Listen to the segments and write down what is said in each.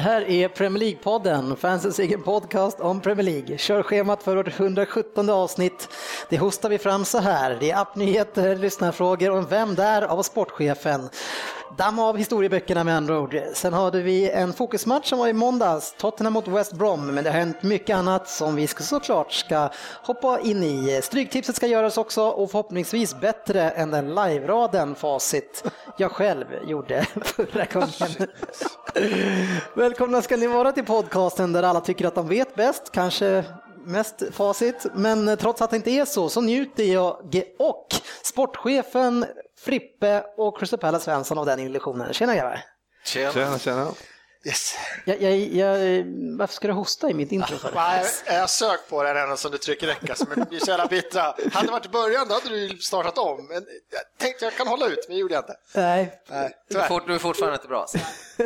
Det här är Premier League-podden, fansens egen podcast om Premier League. Körschemat för vårt 117 avsnitt. Det hostar vi fram så här. Det är appnyheter, lyssnarfrågor och Vem där? av sportchefen. Damm av historieböckerna med andra ord. Sen hade vi en fokusmatch som var i måndags, Tottenham mot West Brom, men det har hänt mycket annat som vi såklart ska hoppa in i. Stryktipset ska göras också och förhoppningsvis bättre än den live-raden facit jag själv gjorde förra gången. Välkomna ska ni vara till podcasten där alla tycker att de vet bäst, kanske mest facit, men trots att det inte är så så njuter jag och sportchefen Frippe och Palace Svensson av den illusionen. Tjena grabbar! Tjena! Tjena, tjena. Yes. Jag, jag, jag, varför ska du hosta i mitt intro? Nej, jag sög på den ända som du trycker räcka, så vi blir så jävla bittra. Hade det varit i början då hade du startat om. Men jag tänkte jag kan hålla ut, men det gjorde jag inte. Nej. Nej du, är fort, du är fortfarande inte bra.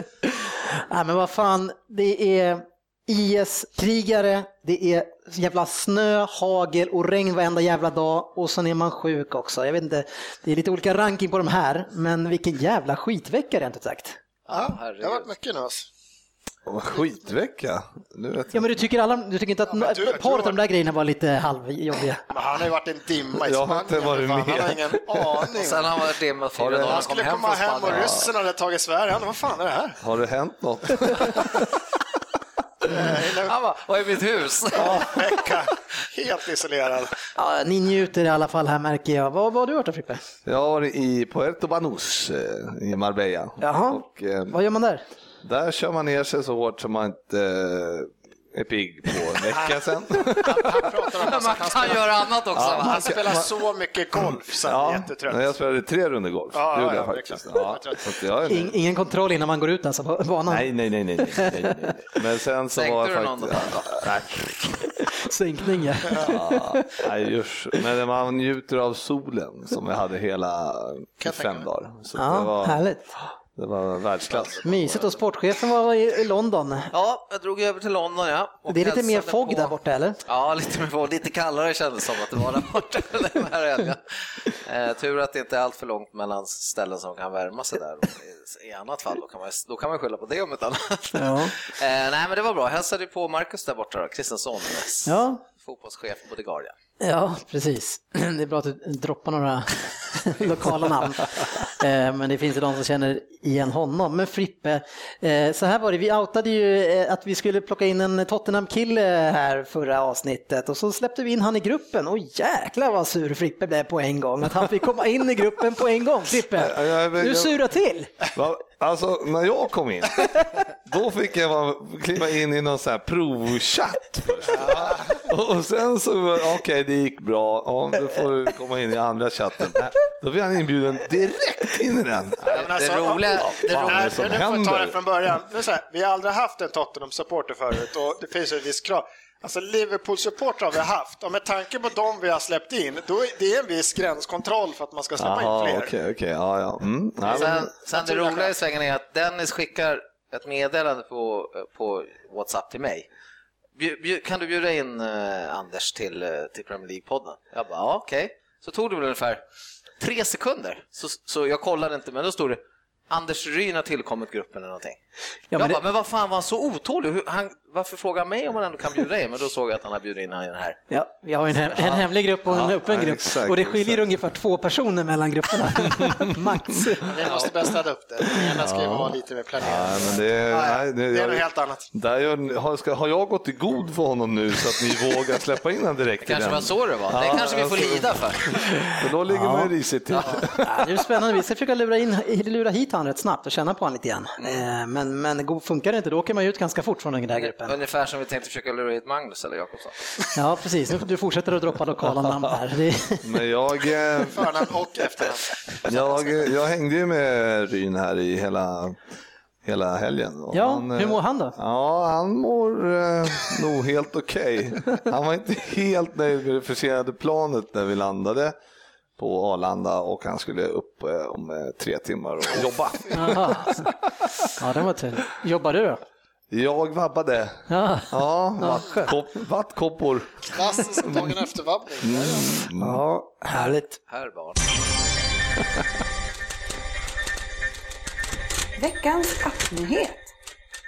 Nej, men vad fan, det är IS-krigare, det är jävla snö, hagel och regn varenda jävla dag och sen är man sjuk också. Jag vet inte, det är lite olika ranking på de här, men vilken jävla skitvecka rent ut sagt. Ja, det har varit mycket nu alltså. Skitvecka? Nu vet jag. Ja, men du tycker, alla, du tycker inte att ett par av de där grejerna var lite halvjobbiga? Men han har ju varit en dimma i Jag har inte varit med. Han har ingen aning. Och sen har han varit dimma fyra dagar. Han skulle komma hem och ryssen hade tagit Sverige. Vad fan är det här? Har det hänt något? Han bara, vad är mitt hus? Ja, vecka. Helt isolerad. Ja, ni njuter i alla fall här märker jag. Vad, vad har du varit Frippe? Jag har varit i Puerto Banús eh, i Marbella. Jaha, och, eh, vad gör man där? Där kör man ner sig så hårt som man inte är pigg på en vecka sedan. Han, man kan göra annat också. Ja, han spelar så mycket golf så ja, är jättetrött. Jag spelade tre runder golf. Ja, det gjorde jag faktiskt. Ja, jag In, ingen kontroll innan man går ut alltså på banan? Nej, nej, nej. nej, nej, nej, nej. Men sen så Sänkte var du faktiskt... någon nej. Sänkning ja. ja. Nej, just. Men man njuter av solen som jag hade hela fem dagar. Så ja, det var... härligt. Det var världsklass. Mysigt och sportchefen var i London. Ja, jag drog över till London ja. det är lite mer fogg på... där borta eller? Ja, lite mer fogg. Lite kallare kändes som att det var där borta den här helgen. Eh, tur att det inte är allt för långt mellan ställen som kan värma sig där. I annat fall då kan man, då kan man skylla på det om ett annat. Ja. eh, nej men det var bra. Hälsade på Marcus där borta då, Kristensson. Ja. Fotbollschef på The Guardian. Ja, precis. Det är bra att du droppar några lokala namn. Eh, men det finns ju de som känner igen honom. Men Frippe, eh, så här var det, vi outade ju eh, att vi skulle plocka in en Tottenham-kille här förra avsnittet och så släppte vi in han i gruppen och jäklar vad sur Frippe blev på en gång. Att han fick komma in i gruppen på en gång. Frippe, du surar till. Alltså när jag kom in, då fick jag kliva in i någon sån här provchatt. Och sen så, okej okay, det gick bra, ja, då får du komma in i andra chatten. Då blir han inbjuden direkt in i den. Alltså, det roliga, det roliga, som nu får ta det från början. Det är så här, vi har aldrig haft en Tottenham-supporter förut och det finns ju ett visst krav. Alltså Liverpool-supportrar har vi haft och med tanke på de vi har släppt in, då är det en viss gränskontroll för att man ska släppa Aha, in fler. Okay, okay, ja, ja. Mm. Ja, sen, sen det roliga i svängen är att Dennis skickar ett meddelande på, på WhatsApp till mig. Kan du bjuda in uh, Anders till, uh, till Premier League-podden? Jag bara, ja okej. Okay. Så tog det väl ungefär tre sekunder, så, så jag kollade inte, men då stod det Anders Ryn har tillkommit gruppen eller någonting. Ja, men jag bara, det... men vad fan var han så otålig? Han, varför frågar han mig om han ändå kan bjuda in? Men då såg jag att han har bjudit in den här. Ja, vi har en, hem, en hemlig grupp och en ja, öppen grupp. Exakt, och det skiljer exakt. ungefär två personer mellan grupperna. Max. Vi måste bäst ladda upp det. Den ena ska ju vara lite mer planerad. Ja, men det, nej, det, det är något helt annat. Där jag, har, ska, har jag gått i god för honom nu så att ni vågar släppa in honom direkt? Det kanske var så det var. Det kanske vi får lida för. för då ligger man ju risigt till. Ja. det är spännande. Vi ska försöka lura, in, lura hit han rätt snabbt och känna på han lite grann. Mm. Men, men funkar det inte, då åker man ut ganska fort från den där gruppen. Ungefär som vi tänkte försöka lura hit Magnus eller Jakobsson. Ja, precis. Du fortsätter att droppa lokala namn här. Men jag... Förnamn och efternamn. Jag, jag hängde ju med Ryn här i hela hela helgen. ja, han, hur mår han då? Ja, han mår eh, nog helt okej. Okay. Han var inte helt nöjd med det försenade planet när vi landade på Arlanda och han skulle upp eh, om eh, tre timmar och jobba. ja, det var tur. Jobbar du då? Jag vabbade. Ja, ja vattkopp, vattkoppor. Klassisk dagen efter-vabbning. Mm. Ja, härligt. Här barn. Veckans appnyhet.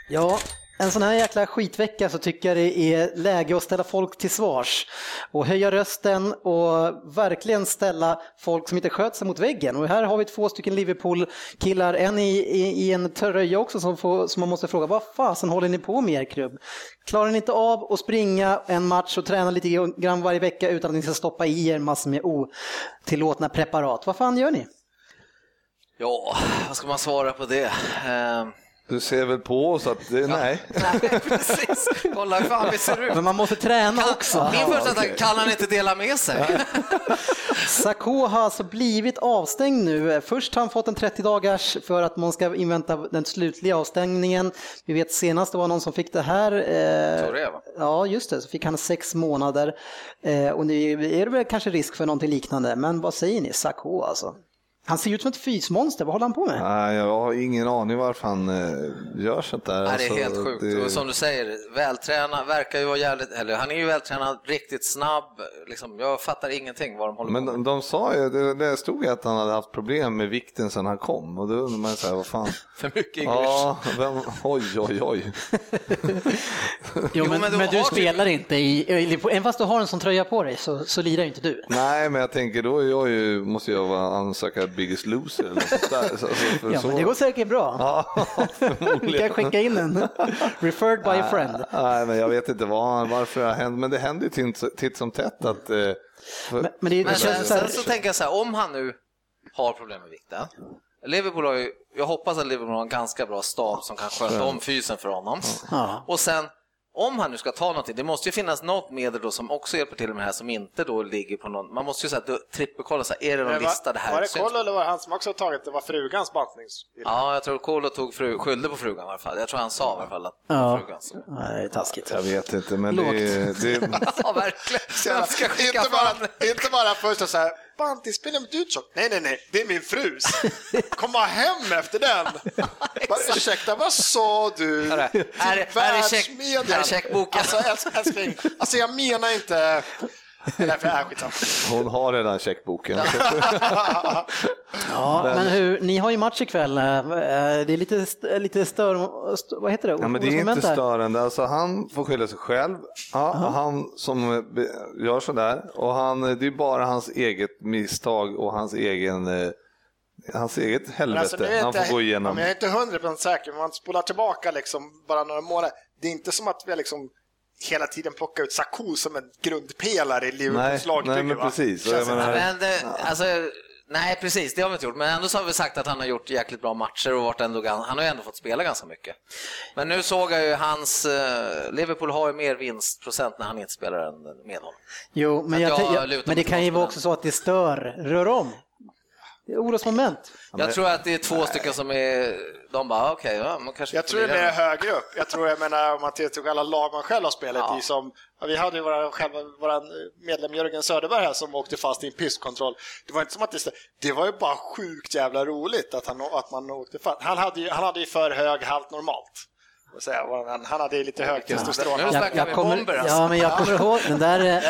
Ja, en sån här jäkla skitvecka så tycker jag det är läge att ställa folk till svars och höja rösten och verkligen ställa folk som inte sköt sig mot väggen. Och här har vi två stycken Liverpool-killar, en i, i, i en tröja också som, får, som man måste fråga, vad fasen håller ni på med er klubb? Klarar ni inte av att springa en match och träna lite grann varje vecka utan att ni ska stoppa i er massor med otillåtna preparat? Vad fan gör ni? Ja, vad ska man svara på det? Uh... Du ser väl på oss att det, ja. nej. nej. Precis, kolla hur fan vi ser ut. Men man måste träna kan, också. Min första tanke, kan han inte dela med sig? Sarko har alltså blivit avstängd nu. Först har han fått en 30 dagars för att man ska invänta den slutliga avstängningen. Vi vet senast det var någon som fick det här. Eh, ja, just det, så fick han sex månader. Eh, och nu är det väl kanske risk för någonting liknande, men vad säger ni? Sarko alltså. Han ser ut som ett fysmonster, vad håller han på med? Nej, jag har ingen aning varför han eh, gör sånt där. Nej, det är alltså, helt sjukt. Det... Och som du säger, vältränad, verkar ju vara jävligt, eller han är ju vältränad, riktigt snabb. Liksom, jag fattar ingenting vad de håller Men på med. de sa ju, det, det stod ju att han hade haft problem med vikten sedan han kom och då undrar man så här, vad fan. För mycket English. Ja, vem, oj, oj, oj. jo, men, men, men du spelar typ... inte i, även fast du har en sån tröja på dig så, så lirar inte du. Nej, men jag tänker då jag ju, måste jag vara ansöka Biggest Loser eller sånt där. Så, för ja, så... men det går säkert bra. Ja, Vi kan skicka in en referred by a friend. Nej, men jag vet inte vad, varför det har hänt, men det händer ju titt som tätt att... Eh, för... Men, men, det, men sen, sen så tänker jag så här, om han nu har problem med vikten, Liverpool har ju, jag hoppas att Liverpool har en ganska bra stab som kan sköta om fysen för honom. Ja. Och sen om han nu ska ta någonting, det måste ju finnas något medel då som också hjälper till med det här som inte då ligger på någon, man måste ju säga trippelkolla, så här, är det någon var, lista det här? Var det Kolo eller var det han som också har tagit det, var frugans bantnings? Ja, jag tror Kolo tog fru, skyllde på frugan i alla fall. Jag tror han sa i alla fall att ja. frugans. Nej, det är taskigt. Jag vet inte, men Lågt. det, det... ja, verkligen. inte, bara, inte bara först så här, bandyspelaren med uttjock. Nej, nej, nej, det är min frus. Komma hem efter den. ursäkta, vad sa du? Här är, här är checkboken. Alltså, älskling, alltså jag menar inte Därför är Hon har redan checkboken. ja, men hur, ni har ju match ikväll. Eh, det är lite, lite stör... Vad heter det? Ja, men det är inte störande. Alltså, han får skylla sig själv. Ja, han som gör sådär. Och han, det är bara hans eget misstag och hans egen eh, hans eget helvete alltså, han får gå igenom. Jag är inte hundra procent säker, men man spolar tillbaka liksom bara några månader. Det är inte som att vi har liksom hela tiden plocka ut Saku som en grundpelare i Liverpools lagbygge. Nej, men precis. Menar... Men det, alltså, nej, precis, det har vi inte gjort. Men ändå så har vi sagt att han har gjort jäkligt bra matcher och varit ändå, han har ju ändå fått spela ganska mycket. Men nu såg jag ju hans, uh, Liverpool har ju mer vinstprocent när han inte spelar än med honom. Jo, men, jag, jag, jag, men det kan ju vara också så att det stör, rör om. Det är orosmoment. Jag tror att det är två stycken som är, de bara okej, okay, ja, man kanske Jag tror det är mer högre upp. Jag tror, jag menar om man tittar alla lag man själv har spelat ja. i som, vi hade ju våra, själva, vår medlem Jörgen Söderberg här som åkte fast i en pisskontroll. Det var inte som att det, det var ju bara sjukt jävla roligt att, han, att man åkte fast. Han hade ju, han hade ju för hög halt normalt säga. Han hade lite hög testosteron. Snackar jag, vi kommer, bomber alltså. Ja, men jag kommer ihåg den där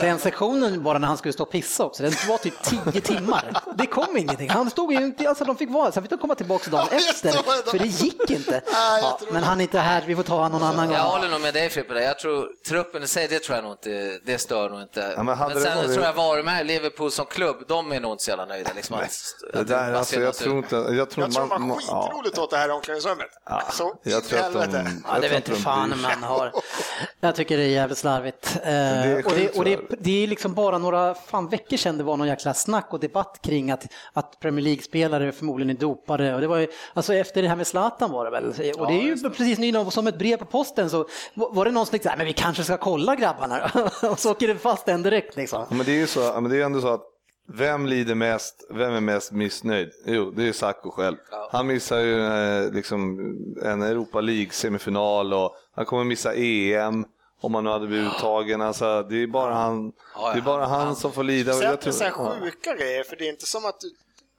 den sektionen bara när han skulle stå och pissa också. Den var typ tio timmar. Det kom ingenting. Han stod ju inte, alltså de fick vara, sen fick de komma tillbaka dagen efter, för det gick inte. Ja, men han är inte här, vi får ta honom någon annan gång. Jag håller nog med dig Frippe, jag tror truppen i sig, det tror jag nog inte, det stör nog inte. Ja, men, men sen tror jag varumärket, Liverpool som klubb, de är nog inte så jävla nöjda. Liksom, att, det där, alltså, jag tror inte... Jag tror, jag tror man, man skitroligt åt det här omklädningsrummet. Ja, jag tror att de lite. Ja, det vet inte fan om man har. Jag tycker det är jävligt slarvigt. Det är och det, och det, det, är liksom bara några fan veckor sedan det var någon jäkla snack och debatt kring att, att Premier League-spelare förmodligen är dopade. Och det var ju, alltså efter det här med Zlatan var det väl. Och det är ju precis nu som ett brev på posten så var det någon som tänkte men vi kanske ska kolla grabbarna och så åker det fast en direkt liksom. Men det är ju så, men det är ändå så att vem lider mest, vem är mest missnöjd? Jo, det är Sacco själv. Ja. Han missar ju eh, liksom en Europa League-semifinal och han kommer missa EM om han nu hade blivit uttagen. Alltså, det är bara han, det är bara han som får lida. Sen är det sjuka grejer, för det är inte som att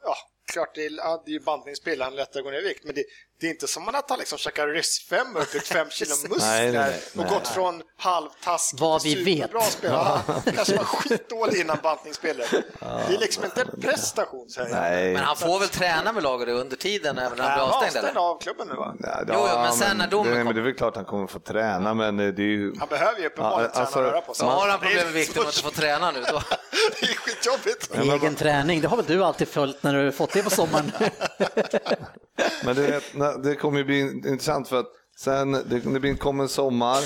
ja, klart det är, ja, det är bantningspiller, han är lättare att gå ner i vikt, men det, det är inte som att han liksom käkar ryssfem upp till fem kilo muskler och gått från halvtask Vad vi vet. Bra spelare. Han kanske var skitdålig innan bantningspiller. Det är liksom inte en prestation. Nej. Men han får väl träna med laget under tiden även när han blir avstängd? avstängd av klubben nu va? Ja, jo, jo, men sen när domen kommer. Det är väl klart han kommer få träna, men det är ju... Han behöver ju uppenbarligen ja, alltså, träna och röra på sig. har han problem med vikten och inte får träna nu då? det är skitjobbigt. Egen träning, det har väl du alltid följt när du fått det på sommaren? men det, det kommer ju bli intressant för att sen det, det kommer en sommar,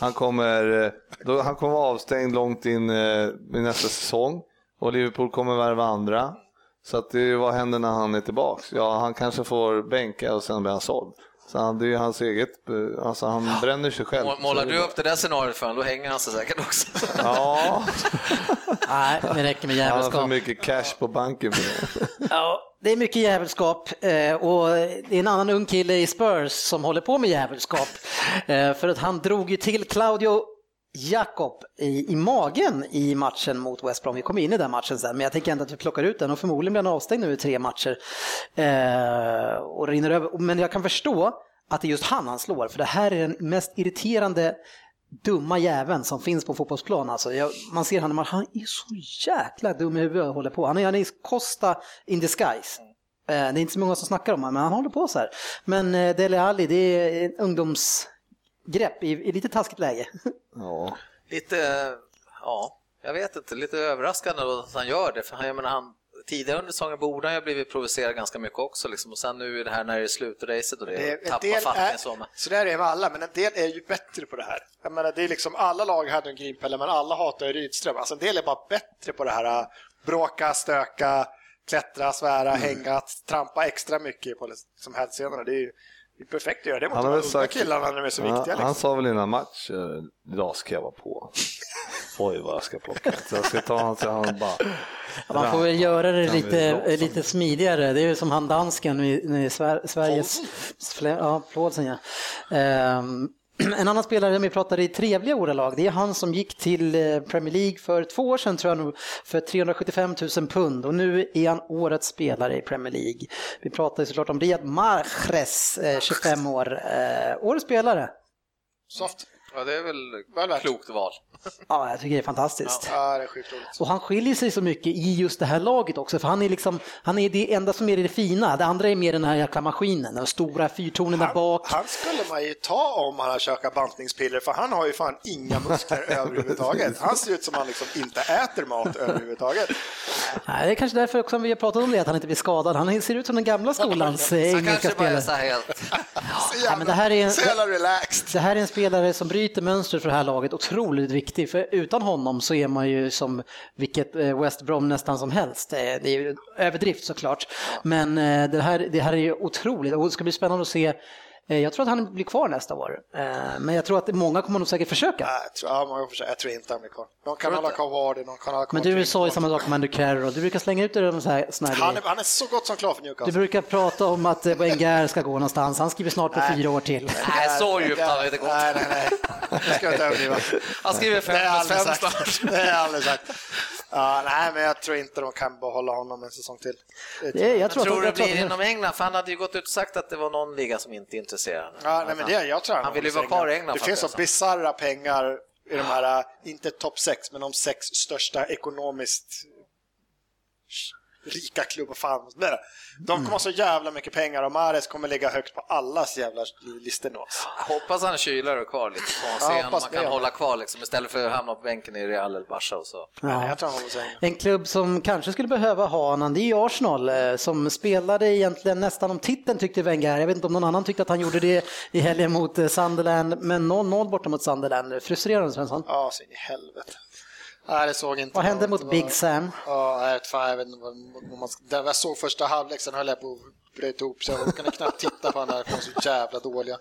han kommer, då, han kommer vara avstängd långt in eh, i nästa säsong och Liverpool kommer värva andra. Så att det, vad händer när han är tillbaks? Ja, han kanske får bänka och sen blir han såld. Så han, det är ju hans eget, alltså han bränner sig själv. Målar du upp det där scenariot för honom, då hänger han sig säkert också. Ja. Nej, det räcker med jävelskap. Han har för mycket cash på banken för det. Ja, det är mycket jävelskap eh, och det är en annan ung kille i Spurs som håller på med jävelskap. Eh, för att han drog ju till Claudio Jakob i, i magen i matchen mot West Brom. Vi kommer in i den matchen sen, men jag tänker ändå att vi plockar ut den och förmodligen blir han avstängd nu i tre matcher. Eh, och rinner över. Men jag kan förstå att det är just han han slår, för det här är den mest irriterande dumma jäveln som finns på fotbollsplan. Alltså, jag, man ser honom, han är så jäkla dum i huvudet och håller på. Han är, han är Costa in disguise. Eh, det är inte så många som snackar om honom, men han håller på så här. Men eh, Dele Alli, det är en ungdomsgrepp i, i lite taskigt läge. Ja. Lite, ja, jag vet inte, lite överraskande att han gör det. För han, jag menar, han tidigare under säsongen borde han ju blivit provocerad ganska mycket också. Liksom. Och sen nu är det här när det är slutracet och det, det tappar fattningen så. Där är med alla, men en del är ju bättre på det här. Jag menar, det är liksom, alla lag hade en Grimpelle, men alla hatar Rydström. Alltså en del är bara bättre på det här, äh, bråka, stöka, klättra, svära, mm. hänga, trampa extra mycket på liksom, hälsenorna. Det är ju det är perfekt att göra det mot de unga killarna när de är så viktiga. Liksom. Han sa väl innan match, eh, idag ska jag vara på. Oj vad jag ska plocka. Så jag ska ta honom så han bara... Man får väl göra det lite, lite smidigare. Det är ju som han dansken i, Sveriges... Ja, Plådsen ja. Um, en annan spelare som vi pratade i trevliga ordalag, det är han som gick till eh, Premier League för två år sedan tror jag nog, för 375 000 pund och nu är han årets spelare i Premier League. Vi pratade såklart om Riyad Mahrez, 25 eh, år, eh, årets spelare. Soft. Ja, det är väl ett klokt val. Ja, jag tycker det är fantastiskt. Ja, det är skitroligt. Och han skiljer sig så mycket i just det här laget också, för han är liksom, han är det enda som är det fina. Det andra är mer den här jäkla maskinen, den stora fyrtornen där bak. Han skulle man ju ta om han har käkat bantningspiller, för han har ju fan inga muskler överhuvudtaget. Han ser ut som han liksom inte äter mat överhuvudtaget. Nej, det är kanske därför också vi har pratat om det, att han inte blir skadad. Han ser ut som den gamla skolans engelska spelare. Så helt... ja, men det här är en, det här är en spelare som bryter mönstret för det här laget otroligt viktig, för utan honom så är man ju som vilket eh, West Brom nästan som helst. Eh, det är ju överdrift såklart, men eh, det här, det här är ju otroligt och det ska bli spännande att se jag tror att han blir kvar nästa år, eh, men jag tror att många kommer nog säkert försöka. Jag tror, ja, många försöka. jag tror inte han blir kvar. De kan hålla kvar Vardy, de kan hålla kvar Men du sa ju samma sak om Andrew Carroll, du brukar slänga ut det så här, såna här han, är, han är så gott som klar för Newcastle. Du brukar prata om att eh, Wenger ska gå någonstans, han skriver snart på nej. fyra år till. Nej, så djupt har vi inte gått. Nej, nej, nej. Det ska jag inte överdriva. Han skriver fem plus fem snart. Det är aldrig sagt. Ja, nej, men jag tror inte de kan behålla honom en säsong till. Det, jag tror, tror det blir inom England? För han hade ju gått ut och sagt att det var någon liga som inte är intresserad. Ja, nej, men det, jag tror han, han vill ju vara kvar i England. Det finns så bisarra pengar i de här, inte topp sex, men de sex största ekonomiskt rika klubb och fan. De kommer ha så jävla mycket pengar och Mares kommer ligga högt på allas jävla listor nu. Hoppas han kylar och kvar lite så man ser man kan det. hålla kvar liksom, istället för att hamna på bänken i Real eller Barca och så. Ja. jag tror en klubb som kanske skulle behöva ha honom, det är Arsenal eh, som spelade egentligen nästan om titeln tyckte Wenger. Jag vet inte om någon annan tyckte att han gjorde det i helgen mot eh, Sunderland, men 0-0 borta mot Sunderland. Frustrerande Svensson? Ja, så in i helvete. Nej, det såg inte Vad hände mot Big Sam? Ja, jag vet inte jag såg första halvlek, sen höll jag på bryta ihop så jag kunde knappt titta på den där, för så jävla dåliga.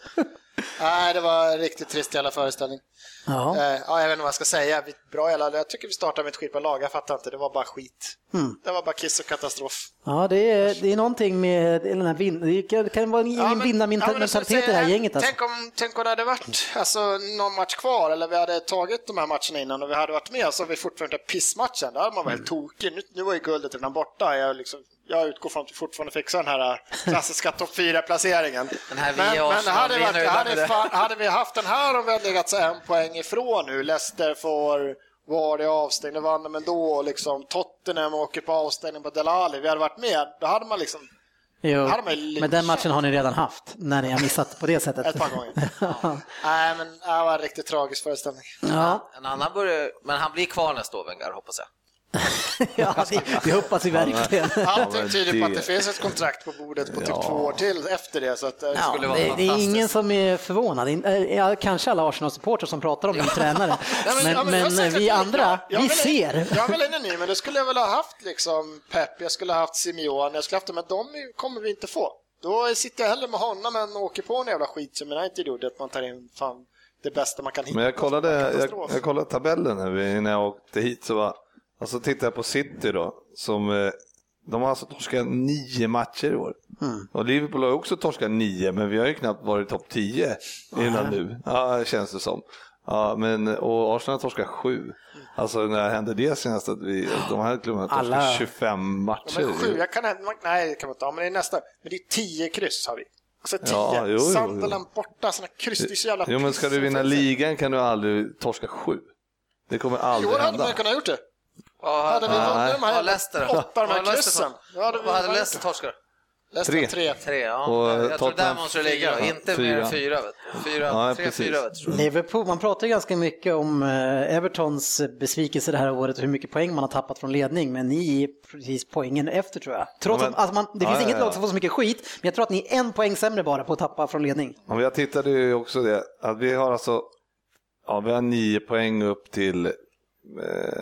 Nej, det var riktigt trist jävla föreställning. Ja. Eh, ja, jag vet inte vad jag ska säga. Bra jävla, jag tycker vi startar med ett skitbra lag, jag fattar inte, det var bara skit. Mm. Det var bara kiss och katastrof. Ja, det är, det är någonting med den här vin, det kan, vara ingen ja, vinnarmentalitet ja, i det här gänget. Alltså. Tänk, om, tänk om det hade varit alltså, någon match kvar, eller vi hade tagit de här matcherna innan och vi hade varit med, så har vi fortfarande pissmatchen. Då hade man varit mm. tokig. Nu, nu var ju guldet redan borta. Jag liksom, jag utgår från att vi fortfarande fixar den här klassiska topp 4-placeringen. Men, men hade, varit, hade, hade, vi haft den här om vi hade legat en poäng ifrån nu, Leicester får var det avstängning, vann de ändå, liksom Tottenham åker på avstängning på Delali, vi hade varit med, då hade man liksom Jo, men den matchen har ni redan haft när ni har missat på det sättet. Ett par gånger. Nej, men det var en riktigt tragisk föreställning. Ja. En annan börjar, men han blir kvar nästa år, Wenger, hoppas jag. ja, det, det, hoppas vi verkligen. Allting tyder på att det finns ett kontrakt på bordet på typ ja. två år till efter det. Så att det, ja, skulle vara det, det är ingen som är förvånad. Ja, kanske alla Arsenal-supportrar som pratar om din tränare. men, men, men vi andra, jag, jag vi ser. Jag vill in ny, men det skulle jag väl ha haft liksom Pep, jag skulle ha haft Simeone, jag skulle ha haft men de kommer vi inte få. Då sitter jag hellre med honom än åker på en jävla skit som United gjorde, att man tar in fan det bästa man kan hitta. Men jag kollade, jag, jag kollade tabellen här när jag åkte hit så var och så tittar jag på City då, som eh, de har alltså torskat nio matcher i år. Mm. Och Liverpool har också torskat nio, men vi har ju knappt varit topp tio innan nu. Ja, känns det som. Ja, men, och Arsenal har torskat sju. Alltså när hände det senast att vi, de här klubbarna torskat Alla... 25 matcher? Ja, sju, jag kan, nej det kan man inte ha, men det är nästa. Men det är tio kryss har vi. Alltså tio. Ja, Sunderland borta, sådana kryss, det är så jävla Jo men ska du vinna ligan kan du aldrig torska sju. Det kommer aldrig hända. I år hade man kunnat gjort det. Hade vi vunnit de här Leicester, åtta de här kryssen? Vad hade Leicester torskat? Tre. tre. tre ja. Och jag tror där måste det ligga, inte fyra. mer än fyra. fyra ja, tre, fyra Liverpool, man pratar ganska mycket om eh, Evertons besvikelse det här året och hur mycket poäng man har tappat från ledning, men ni är precis poängen efter tror jag. Trots ja, men, att alltså man, det finns ja, inget lag som får så mycket skit, men jag tror att ni är en poäng sämre bara på att tappa från ledning. Ja, jag tittade ju också det, att vi har alltså Ja, vi har nio poäng upp till Eh,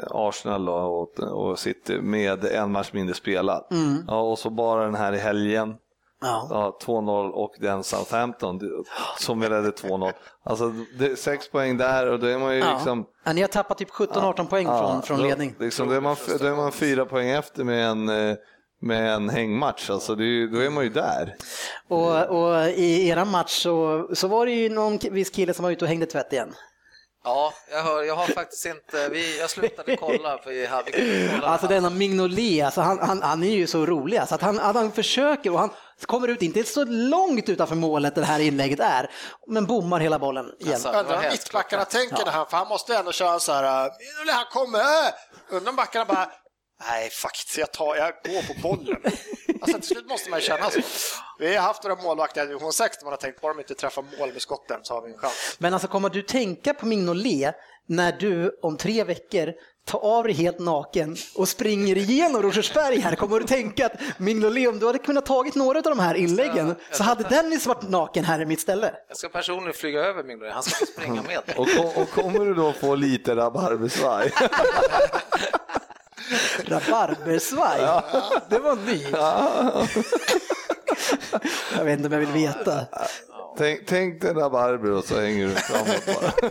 Arsenal och, och City med en match mindre spelad. Mm. Ja, och så bara den här i helgen. Ja. Ja, 2-0 och den Southampton som vi ledde 2-0. Alltså det är sex poäng där och då är man ju ja. liksom... Ja, ni har tappat typ 17-18 poäng från, från då, ledning. Liksom, då, är man, då är man fyra poäng efter med en eh, med en hängmatch, alltså det, då är man ju där. Och, och i era match så, så var det ju någon viss kille som var ute och hängde tvätt igen. Ja, jag, hör, jag har faktiskt inte, vi, jag slutade kolla. För vi hade, kolla alltså denna Mignolet, alltså han, han, han, är ju så rolig. Alltså att han, att han försöker och han kommer ut, inte så långt utanför målet det här inlägget är, men bommar hela bollen igen. Alltså, Undrar om mittbackarna tänker ja. det här, för han måste ändå köra så här, Mignolet han kommer, undrar om backarna bara, nej fuck jag, tar, jag går på bollen. Alltså till slut måste man ju känna så. Vi har haft några målvakter i division 6 där man har tänkt bara de inte träffar mål med skotten så har vi en chans. Men alltså kommer du tänka på Mignolet när du om tre veckor tar av dig helt naken och springer igenom Rosersberg här, kommer du tänka att Mignolet, om du hade kunnat tagit några av de här inläggen så hade Dennis varit naken här i mitt ställe. Jag ska personligen flyga över Mignolet, han ska springa med. och, och, och kommer du då få lite rabarbersvaj? Rabarbersvaj, ja. det var ny. Ja. Jag vet inte om jag vill veta. Tänk, tänk dig rabarber och så hänger du framåt bara.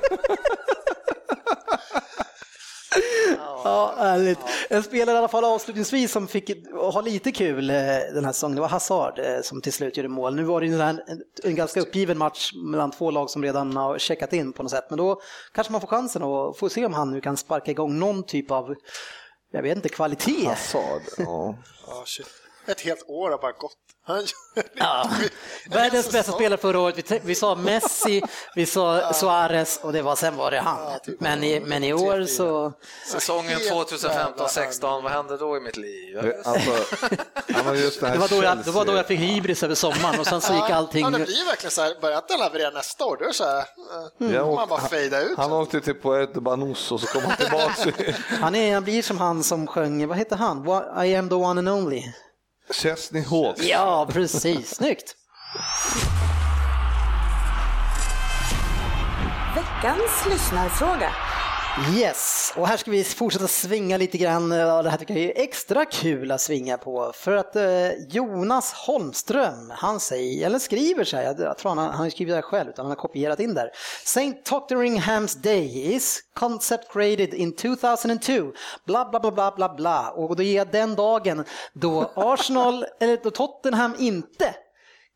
Ja, ärligt. En spelare i alla fall avslutningsvis som fick ha lite kul eh, den här säsongen, det var Hazard eh, som till slut gjorde mål. Nu var det en, en ganska uppgiven match mellan två lag som redan har checkat in på något sätt, men då kanske man får chansen att få se om han nu kan sparka igång någon typ av jag vet inte, kvalitet. Hazard, ja. oh, shit. Ett helt år har bara gått. Ja. Världens bästa spelare förra året, vi, vi sa Messi, vi sa Suarez och det var, sen var det han. typ. Men i, men i år så... Säsongen Helt 2015-16, vad hände då i mitt liv? Alltså, det, var, då jag, det Chelsea. var då jag fick hybris över sommaren och sen så gick allting... Ja, det blir ju verkligen så här, börjar inte den leverera nästa år, då är det så här, eh, Jag man bara fejda ut. Han åkte till Puerto Banús och så kom han tillbaka. Han, är, han blir som han som sjöng, vad heter han? I am the one and only. Chesney Hawks. Ja, precis. Snyggt. Veckans lyssnarfråga. Yes, och här ska vi fortsätta svinga lite grann. Eh, ja, Det här tycker jag är extra kul att svinga på. För att eh, Jonas Holmström, han säger, eller skriver så här, jag, tror han, han har skrivit det här själv, utan han har kopierat in där. St. Totteringham's Day is concept created in 2002. Bla, bla, bla, bla, bla, bla. Och då är den dagen då Arsenal, eller då Tottenham inte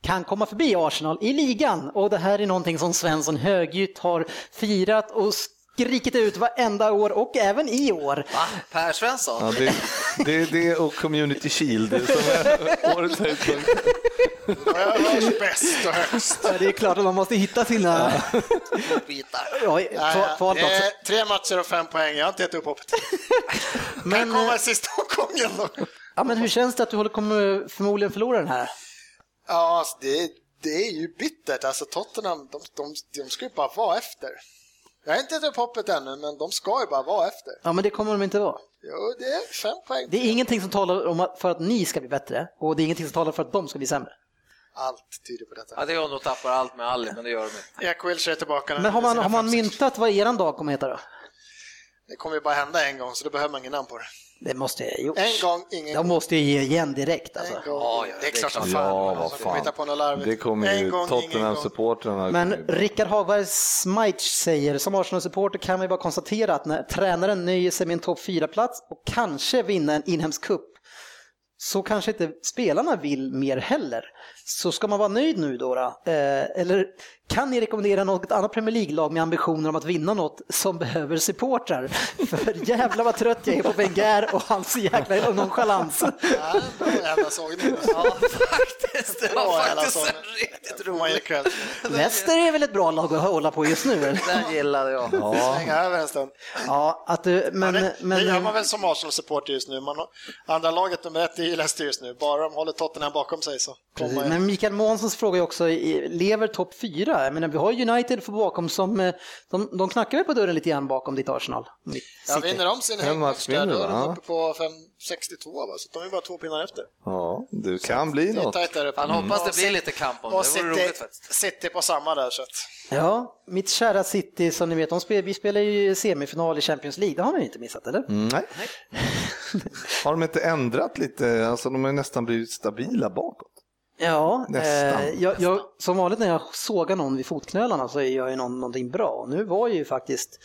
kan komma förbi Arsenal i ligan. Och det här är någonting som Svensson högljutt har firat och skrikit ut varenda år och även i år. Va? Per Svensson? Ja, det, det är det och Community Shield som är årets höjdpunkt. Jag hörs bäst och högst. Ja, Det är klart att man måste hitta sina... Bitar. Ja, Ja, kvar- kvar tre matcher och fem poäng, jag har inte gett upp hoppet. Kan Men, komma eh, i sista omgången då. ja, men hur känns det att du håller, kommer förmodligen förlora den här? Ja, alltså det, det är ju bittert. Alltså Tottenham, de, de, de ska ju bara vara efter. Jag har inte gett upp hoppet ännu, men de ska ju bara vara efter. Ja, men det kommer de inte vara. Jo, det är fem poäng. Det är ingenting som talar om att, för att ni ska bli bättre och det är ingenting som talar för att de ska bli sämre. Allt tyder på detta. Ja, det är om de tappar allt med Ali, men det gör de inte. Jack Wilshere är tillbaka nu. Men har man, har man myntat vad eran dag kommer heta då? Det kommer ju bara hända en gång, så då behöver man ingen namn på det. Det måste jag gjort. En gång, ingen De gång. måste ju ge igen direkt alltså. En gång. Ja, ja, det är klart som fan. Ja, Alltså, vad man fan. Det kommer ju. Tottenham-supportrarna. Men Rickard Hagberg Smite säger, som Arsenal-supporter kan vi bara konstatera att när tränaren nöjer sig med en topp 4-plats och kanske vinna en inhemsk cup så kanske inte spelarna vill mer heller. Så ska man vara nöjd nu då? då? Eh, eller kan ni rekommendera något annat Premier League-lag med ambitioner om att vinna något som behöver supportrar? För jävla vad trött jag är på Wenger och hans jäkla nonchalans. Ja, bra jävla sågning. Ja, faktiskt. Det var faktiskt en riktigt rolig. cred. Leicester är väl ett bra lag att hålla på just nu? Den gillade jag. Svänga över en stund. Ja, att du, men, det, men, det gör man väl som Arsenal-supporter just nu. Man, andra laget nummer ett är ju Leicester just nu. Bara de håller Tottenham bakom sig så kommer Men Mikael Månssons fråga är också, lever topp fyra? Jag menar, vi har United för bakom som, eh, de, de knackar väl på dörren lite grann bakom ditt Arsenal? Mitt Ja, City. vinner de sin hängmatch match där, då är de uppe på 5, 62 va? Så de är bara två pinnar efter. Ja, du kan bli Det är något. tajt där uppe. Han hoppas det blir lite kamp om det. Och Det vore City, roligt faktiskt. City på samma där så att. Ja, mitt kära City som ni vet, de spel, vi spelar ju semifinal i Champions League, det har ni inte missat eller? Mm, Nej. Har de inte ändrat lite? Alltså de har nästan blivit stabila bakåt. Ja, Nästan, eh, jag, jag, som vanligt när jag sågar någon vid fotknölarna så gör jag någon, någonting bra. Nu var ju faktiskt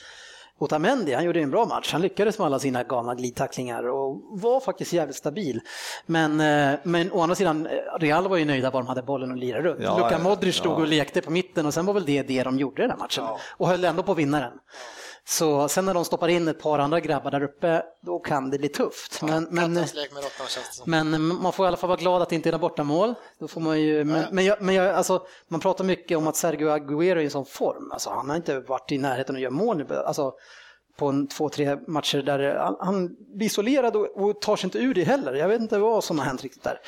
Otamendi, han gjorde en bra match. Han lyckades med alla sina galna glidtacklingar och var faktiskt jävligt stabil. Men, eh, men å andra sidan, eh, Real var ju nöjda bara de hade bollen och lirade runt. Ja, Luka ja, Modric stod ja. och lekte på mitten och sen var väl det det de gjorde i den här matchen. Och höll ändå på att vinna den. Så sen när de stoppar in ett par andra grabbar där uppe, då kan det bli tufft. Men, men, med råttan men man får i alla fall vara glad att det inte är några bortamål. Då får man ju, men, men, jag, men jag, alltså, man pratar mycket om att Sergio Aguero är i en sån form. Alltså, han har inte varit i närheten att göra mål nu. Alltså, på en, två, tre matcher där han, han blir isolerad och, och tar sig inte ur det heller. Jag vet inte vad som har hänt riktigt där.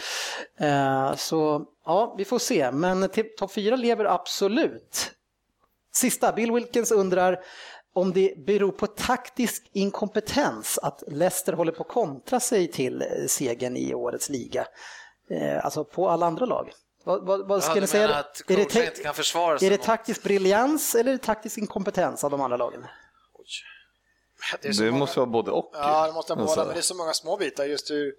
Eh, så ja, vi får se. Men topp fyra lever absolut. Sista, Bill Wilkins undrar om det beror på taktisk inkompetens att Leicester håller på att kontra sig till eh, segern i årets liga. Eh, alltså på alla andra lag. Vad, vad, vad ska Ja, ni du säga? Är det, inte kan försvara sig är det mot- taktisk briljans eller är det taktisk inkompetens av de andra lagen? Det, Det många- måste vara både och. Ja, det måste vara Alltså. båda, men det är så många små bitar. Just hur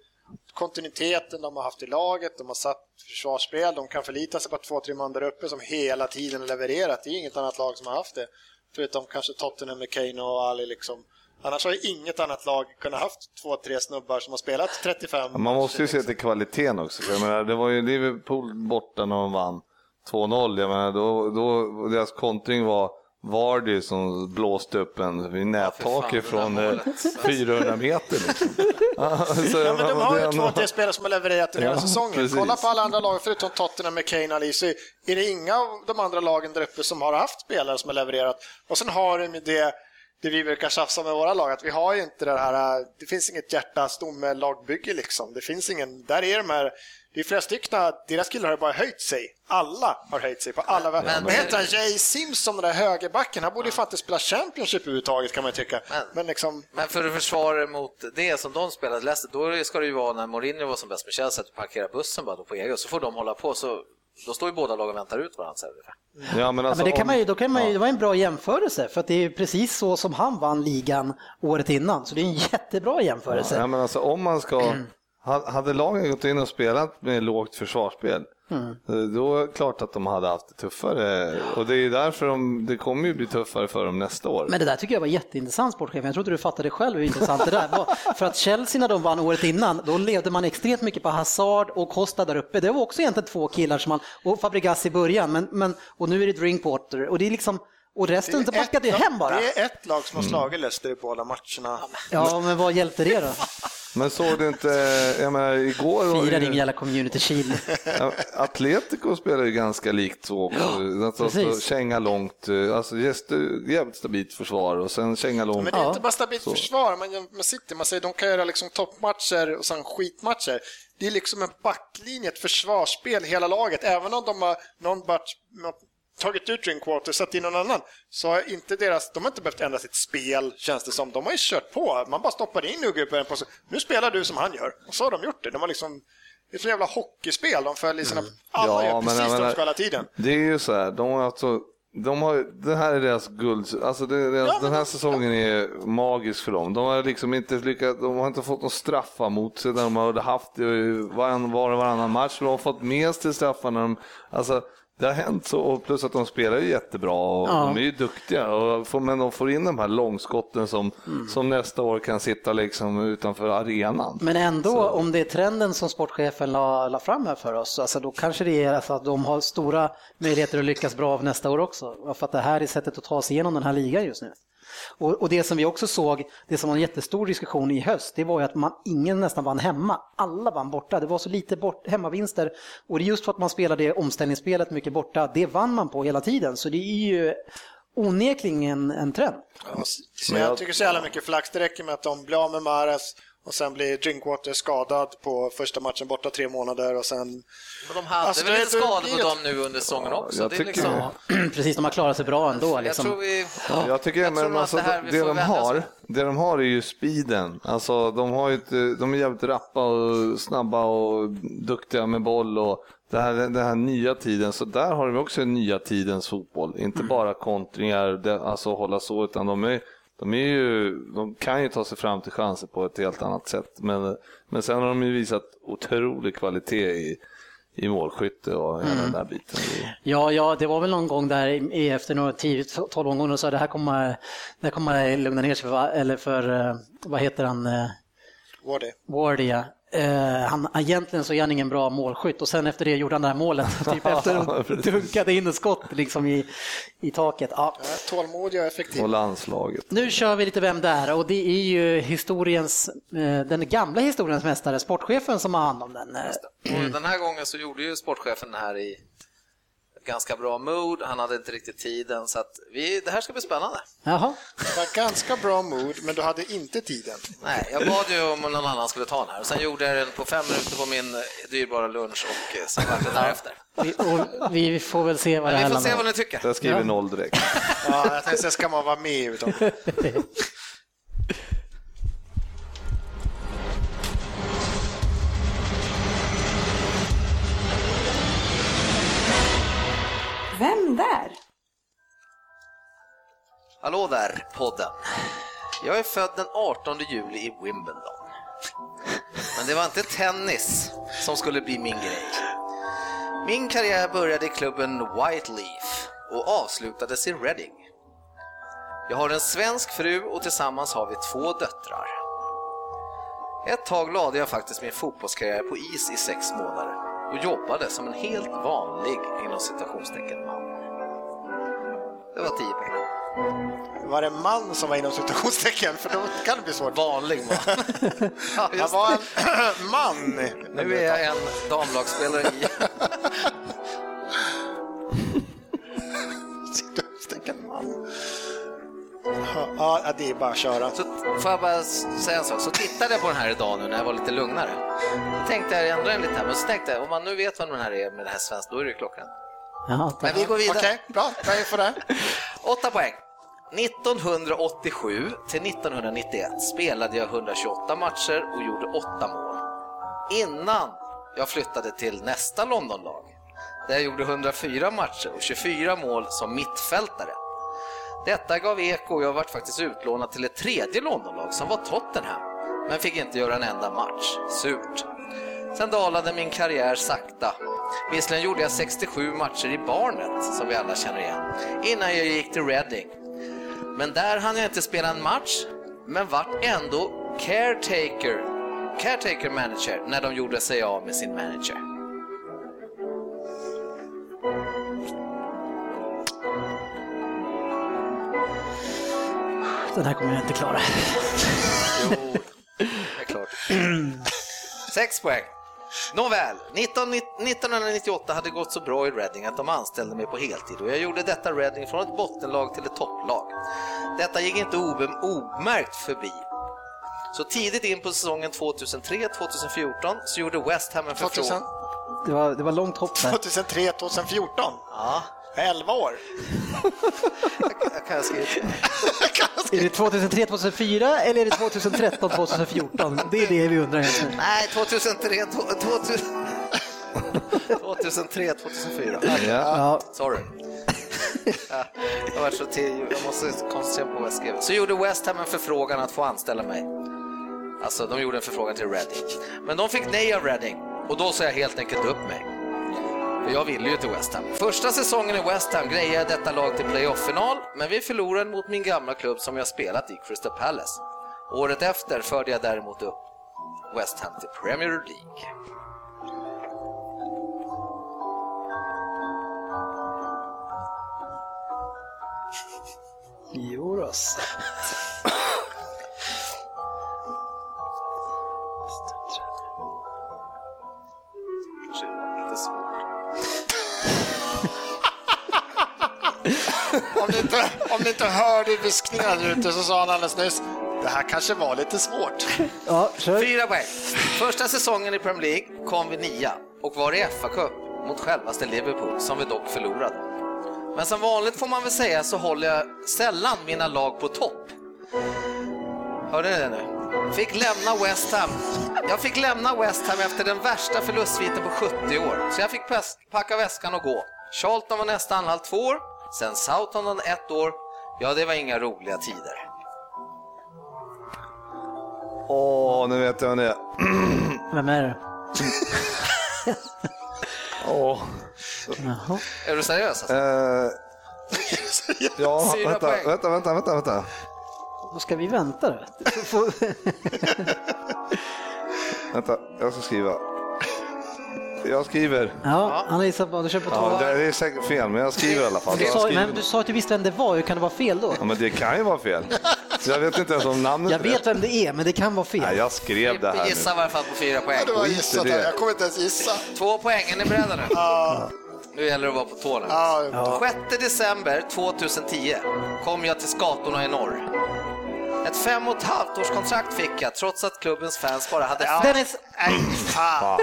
kontinuiteten de har haft i laget, de har satt försvarsspel, de kan förlita sig på två, tre man där uppe som hela tiden har levererat. Det är inget annat lag som har haft det. Förutom kanske Tottenham med Kane och Ali liksom. Annars har ju inget annat lag kunnat haft två, tre snubbar som har spelat 35 Man måste ju matcher, se liksom. till kvaliteten också. Jag menar, det var ju Liverpool borta när de vann 2-0. Jag menar, då, då, deras kontring var Vardy som blåste upp en vid nättaket från 400 eh, meter. Liksom. ja, men de har ju två, tre spelare som har levererat den hela ja, säsongen. Precis. Kolla på alla andra lag, förutom Tottenham med Kane Ali, så är det inga av de andra lagen där uppe som har haft spelare som har levererat. Och sen har de det det vi brukar tjafsa med våra lag, att vi har ju inte det här, det finns inget hjärta stomme lagbygge liksom. Det finns ingen, där är de här det är flera stycken, deras killar har bara höjt sig. Alla har höjt sig på alla men, men, Vad heter han? Jay Simpson, den där högerbacken, han borde ju faktiskt spela Championship överhuvudtaget kan man tycka. Men, men, liksom... men för att försvara mot det som de spelade Leicester, då ska det ju vara när Mourinho var som bäst med Chelsea, att parkera bussen bara då på egen, så får de hålla på. Så då står ju båda lagen och väntar ut varandra. Ja, men, alltså, ja, men det kan man ju, då kan man ju, det var en bra jämförelse för att det är precis så som han vann ligan året innan, så det är en jättebra jämförelse. Ja, men alltså om man ska hade lagen gått in och spelat med lågt försvarsspel, mm. då är det klart att de hade haft det tuffare. Och det är därför de, det kommer ju bli tuffare för dem nästa år. Men det där tycker jag var jätteintressant sportchefen. Jag trodde du fattade själv hur intressant det där var. För att Chelsea när de vann året innan, då levde man extremt mycket på Hazard och Costa där uppe. Det var också egentligen två killar som man, och Fabregas i början, men, men, och nu är det Drinkwater. Och det är liksom, och resten så backade hem bara. Det är ett lag som har slagit Leicester i båda matcherna. Ja, men vad hjälpte det då? Men såg du inte, jag menar igår... Fira din jävla community shield. Atletico spelar ju ganska likt så också. Ja, alltså, alltså, känga långt, alltså jävligt stabilt försvar och sen känga långt. Men det är inte bara stabilt så. försvar, man, man sitter, man säger de kan göra liksom toppmatcher och sen skitmatcher. Det är liksom en backlinje, ett försvarsspel hela laget. Även om de har någon match, tagit ut Drinkwater och satt in någon annan så har inte deras, de har inte behövt ändra sitt spel känns det som. De har ju kört på. Man bara stoppar in Ugge på en position. Nu spelar du som han gör. Och så har de gjort det. De har liksom det är så jävla hockeyspel. De följer sina... Mm. Alla ja, gör precis det de ska hela tiden. Det är ju så här, de har alltså de har, det här är deras guld, alltså det, det, ja, den här säsongen är magisk för dem. De har liksom inte lyckats, de har inte fått någon straffa mot sig där de har haft det var och varannan match. De har fått med sig straffar när de, alltså det har hänt så, och plus att de spelar ju jättebra och ja. de är ju duktiga. Och får, men de får in de här långskotten som, mm. som nästa år kan sitta liksom utanför arenan. Men ändå, så. om det är trenden som sportchefen la, la fram här för oss, alltså då kanske det är alltså att de har stora möjligheter att lyckas bra nästa år också. För att det här är sättet att ta sig igenom den här ligan just nu. Och, och, det som vi också såg, det som var en jättestor diskussion i höst, det var ju att man, ingen nästan vann hemma. Alla vann borta. Det var så lite bort, hemmavinster. Och det är just för att man spelade omställningsspelet mycket borta, det vann man på hela tiden. Så det är ju onekligen en, en trend. Ja, så jag tycker så jävla mycket flax. Det räcker med att de blir av med Mares och sen blir Drinkwater skadad på första matchen borta tre månader och sen... Men de hade alltså, väl lite skador på dem nu under säsongen också? Jag tycker... liksom... Precis, de har klarat sig bra ändå. Liksom. Jag tror vi... Jag tycker, jag men alltså, det, det de har, det de har är ju speeden. Alltså, de, har ju ett, de är jävligt rappa och snabba och duktiga med boll och det här, den här nya tiden, så där har de också nya tidens fotboll. Inte mm. bara kontringar, alltså hålla så, utan de är de, är ju, de kan ju ta sig fram till chanser på ett helt annat sätt. Men, men sen har de ju visat otrolig kvalitet i, i målskytte och hela mm. den där biten. Ja, ja, det var väl någon gång där efter några 10-12 omgångar så det här kommer, det här kommer lugna ner sig för, eller för, eh, vad heter han? Eh, Wardy. Wardy, ja. Uh, han, egentligen så är han ingen bra målskytt och sen efter det gjorde han det här målet. typ efter dunkade in ett skott liksom i, i taket. Ja. Tålmodig och effektiv. Och landslaget. Nu kör vi lite Vem där? Och det är ju historiens, uh, den gamla historiens mästare, sportchefen som har hand om den. Mm. Den här gången så gjorde ju sportchefen det här i ganska bra mood, han hade inte riktigt tiden så att vi, det här ska bli spännande. Jaha. Det var ganska bra mood, men du hade inte tiden. Nej, jag bad ju om någon annan skulle ta den här och sen gjorde jag den på fem minuter på min dyrbara lunch och eh, sen vart det därefter. Vi, vi får väl se vad det här Vi får se vad ni tycker. Jag skriver ja. noll direkt. Ja, jag tänkte, ska man vara med Vem där? Hallå där, podden. Jag är född den 18 juli i Wimbledon. Men det var inte tennis som skulle bli min grej. Min karriär började i klubben White Leaf och avslutades i Reading. Jag har en svensk fru och tillsammans har vi två döttrar. Ett tag lade jag faktiskt min fotbollskarriär på is i sex månader och jobbade som en helt vanlig inom citationstecken man. Det var 10 poäng. Var det man som var inom citationstecken? För då kan det bli svårt. Vanlig man. ja, Jag var en man. Nu är jag en damlagsspelare i. Ja, ja, det är bara att köra. Så får jag bara säga en sak, så tittade jag på den här idag nu när jag var lite lugnare. Då tänkte jag ändra den lite här, men så tänkte jag om man nu vet vad den här är med det här svenskt, då är det ju klockan. Tack. Men vi går vidare. Okej, bra. Bra info där. Åtta poäng. 1987 till 1991 spelade jag 128 matcher och gjorde åtta mål. Innan jag flyttade till nästa Londonlag, där jag gjorde 104 matcher och 24 mål som mittfältare. Detta gav eko och jag vart faktiskt utlånad till ett tredje Londonlag som var Tottenham, men fick inte göra en enda match. Surt. Sen dalade min karriär sakta. Visserligen gjorde jag 67 matcher i Barnet, som vi alla känner igen, innan jag gick till Reading. Men där hann jag inte spela en match, men vart ändå caretaker, caretaker manager när de gjorde sig av med sin manager. Den här kommer jag inte klara. Jo, det är klart. Sex poäng. Nåväl, 19, 1998 hade gått så bra i Reading att de anställde mig på heltid och jag gjorde detta Reading från ett bottenlag till ett topplag. Detta gick inte obe- omärkt förbi. Så tidigt in på säsongen 2003-2014 så gjorde West Ham en 2000, förfrågan. Det var, det var långt hopp där. 2003, 2014. Ja, 11 år. jag kan skriva till. Är det 2003, 2004 eller är det 2013, 2014? Det är det vi undrar just nu. Nej, 2003, to- 2000 2003, 2004. Ja. Ja, Sorry. Ja, jag, var så till, jag måste koncentrera på vad jag skrev. Så gjorde West Ham en förfrågan att få anställa mig. Alltså, de gjorde en förfrågan till Reading. Men de fick nej av Reading och då sa jag helt enkelt upp mig. För jag ville ju till West Ham. Första säsongen i West Ham grejade detta lag till playoff-final, men vi förlorade mot min gamla klubb som jag spelat i, Crystal Palace. Året efter förde jag däremot upp West Ham till Premier League. jo Om ni inte, om ni inte hörde viskningarna där ute så sa han alldeles nyss, det här kanske var lite svårt. Ja, kör. Fyra poäng. Första säsongen i Premier League kom vi nia och var i FA-cup mot självaste Liverpool, som vi dock förlorade. Men som vanligt får man väl säga så håller jag sällan mina lag på topp. Hörde ni det nu? Fick lämna West Ham. Jag fick lämna West Ham efter den värsta förlustsviten på 70 år, så jag fick packa väskan och gå. Charlton var nästa anhalt två år, sen Southampton ett år. Ja, det var inga roliga tider. Åh, nu vet jag vem det är. Vem är det? Åh. Jaha. Är du seriös? Alltså? Eh, ja, Fyra vänta, poäng. vänta, vänta, vänta, vänta. Då ska vi vänta då. Får- Vänta, jag ska skriva. Jag skriver. Ja, han har gissat på, du kör på två. Ja, det är säkert fel, men jag skriver i alla fall. Du sa, men du sa att du visste vem det var, hur kan det vara fel då? Ja, men det kan ju vara fel. Så jag vet inte ens om namnet Jag vet vem det är, men det kan vara Nej, fel. jag skrev det här Vi gissar i varje fall på fyra poäng. Det var Skit i gissat, det. här. jag kommer inte ens gissa. Två poäng, är ni beredda nu? Nu gäller det att vara på tårna. Ja, 6 december 2010 kom jag till skatorna i norr. Ett fem och ett halvt års kontrakt fick jag trots att klubbens fans bara hade fem, Dennis, nej, fan.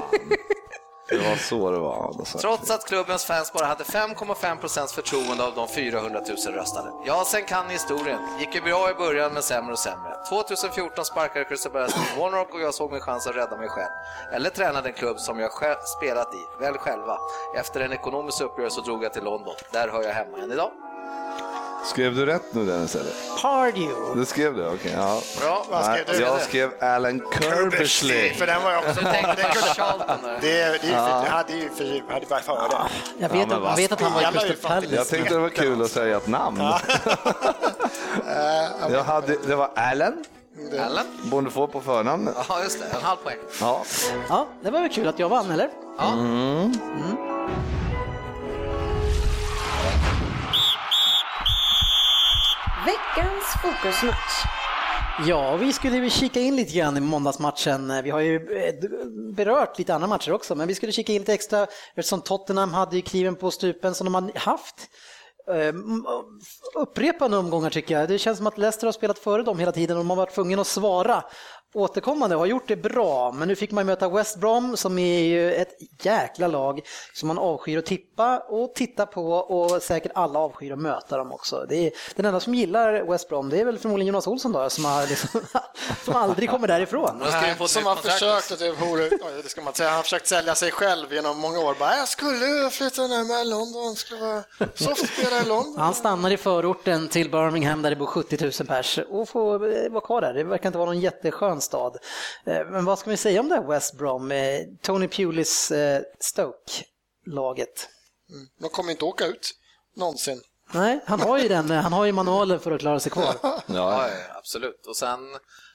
Det var så det var. Alltså. trots att klubbens fans bara hade 5,5 procents förtroende av de 400 000 röstade. Ja, sen kan ni historien. Gick ju bra i början men sämre och sämre. 2014 sparkade Christer Bergström till Warnock och jag såg min chans att rädda mig själv. Eller träna den klubb som jag själv spelat i, väl själva. Efter en ekonomisk uppgörelse drog jag till London. Där hör jag hemma än idag. Skrev du rätt nu Dennis? Eller? Pardew. Du skrev det? Okej. ja. Bra, Vad skrev du? jag skrev Alan Kirbersley. För den var jag också Charlton. Det, är- det, är- det hade ju för, jag hade bara för det. Jag vet, Ja, man vet att han var i Crystal Palace. Jag tänkte det var kul att säga ett namn. jag hade, det var Alan, Allen? borde få på förnamn. Ja, just det. En halv poäng. Ja. Ja, det var väl kul att jag vann, eller? Ja. Veckans fokusmatch. Ja, vi skulle ju kika in lite grann i måndagsmatchen. Vi har ju eh, berört lite andra matcher också, men vi skulle kika in lite extra eftersom Tottenham hade ju kniven på stupen som de har haft eh, upprepande omgångar tycker jag. Det känns som att Leicester har spelat före dem hela tiden och de har varit tvungna att svara återkommande och har gjort det bra. Men nu fick man möta West Brom som är ju ett jäkla lag som man avskyr att tippa och titta på och säkert alla avskyr att möta dem också. Det är, den enda som gillar West Brom det är väl förmodligen Jonas Olsson då som, har liksom, som aldrig kommer därifrån. Nej, som har försökt, att, det ska man säga, han har försökt sälja sig själv genom många år. Bara, jag skulle flytta närmare London, skulle vara softspelare i London. Han stannar i förorten till Birmingham där det bor 70 000 pers och får eh, vara kvar där. Det verkar inte vara någon jätteskön stad. Eh, men vad ska vi säga om det här West Brom? Eh, Tony Pulis eh, Stoke-laget. Mm. De kommer inte åka ut någonsin. Nej, han har ju den, han har ju manualen för att klara sig kvar. Ja, absolut. Och sen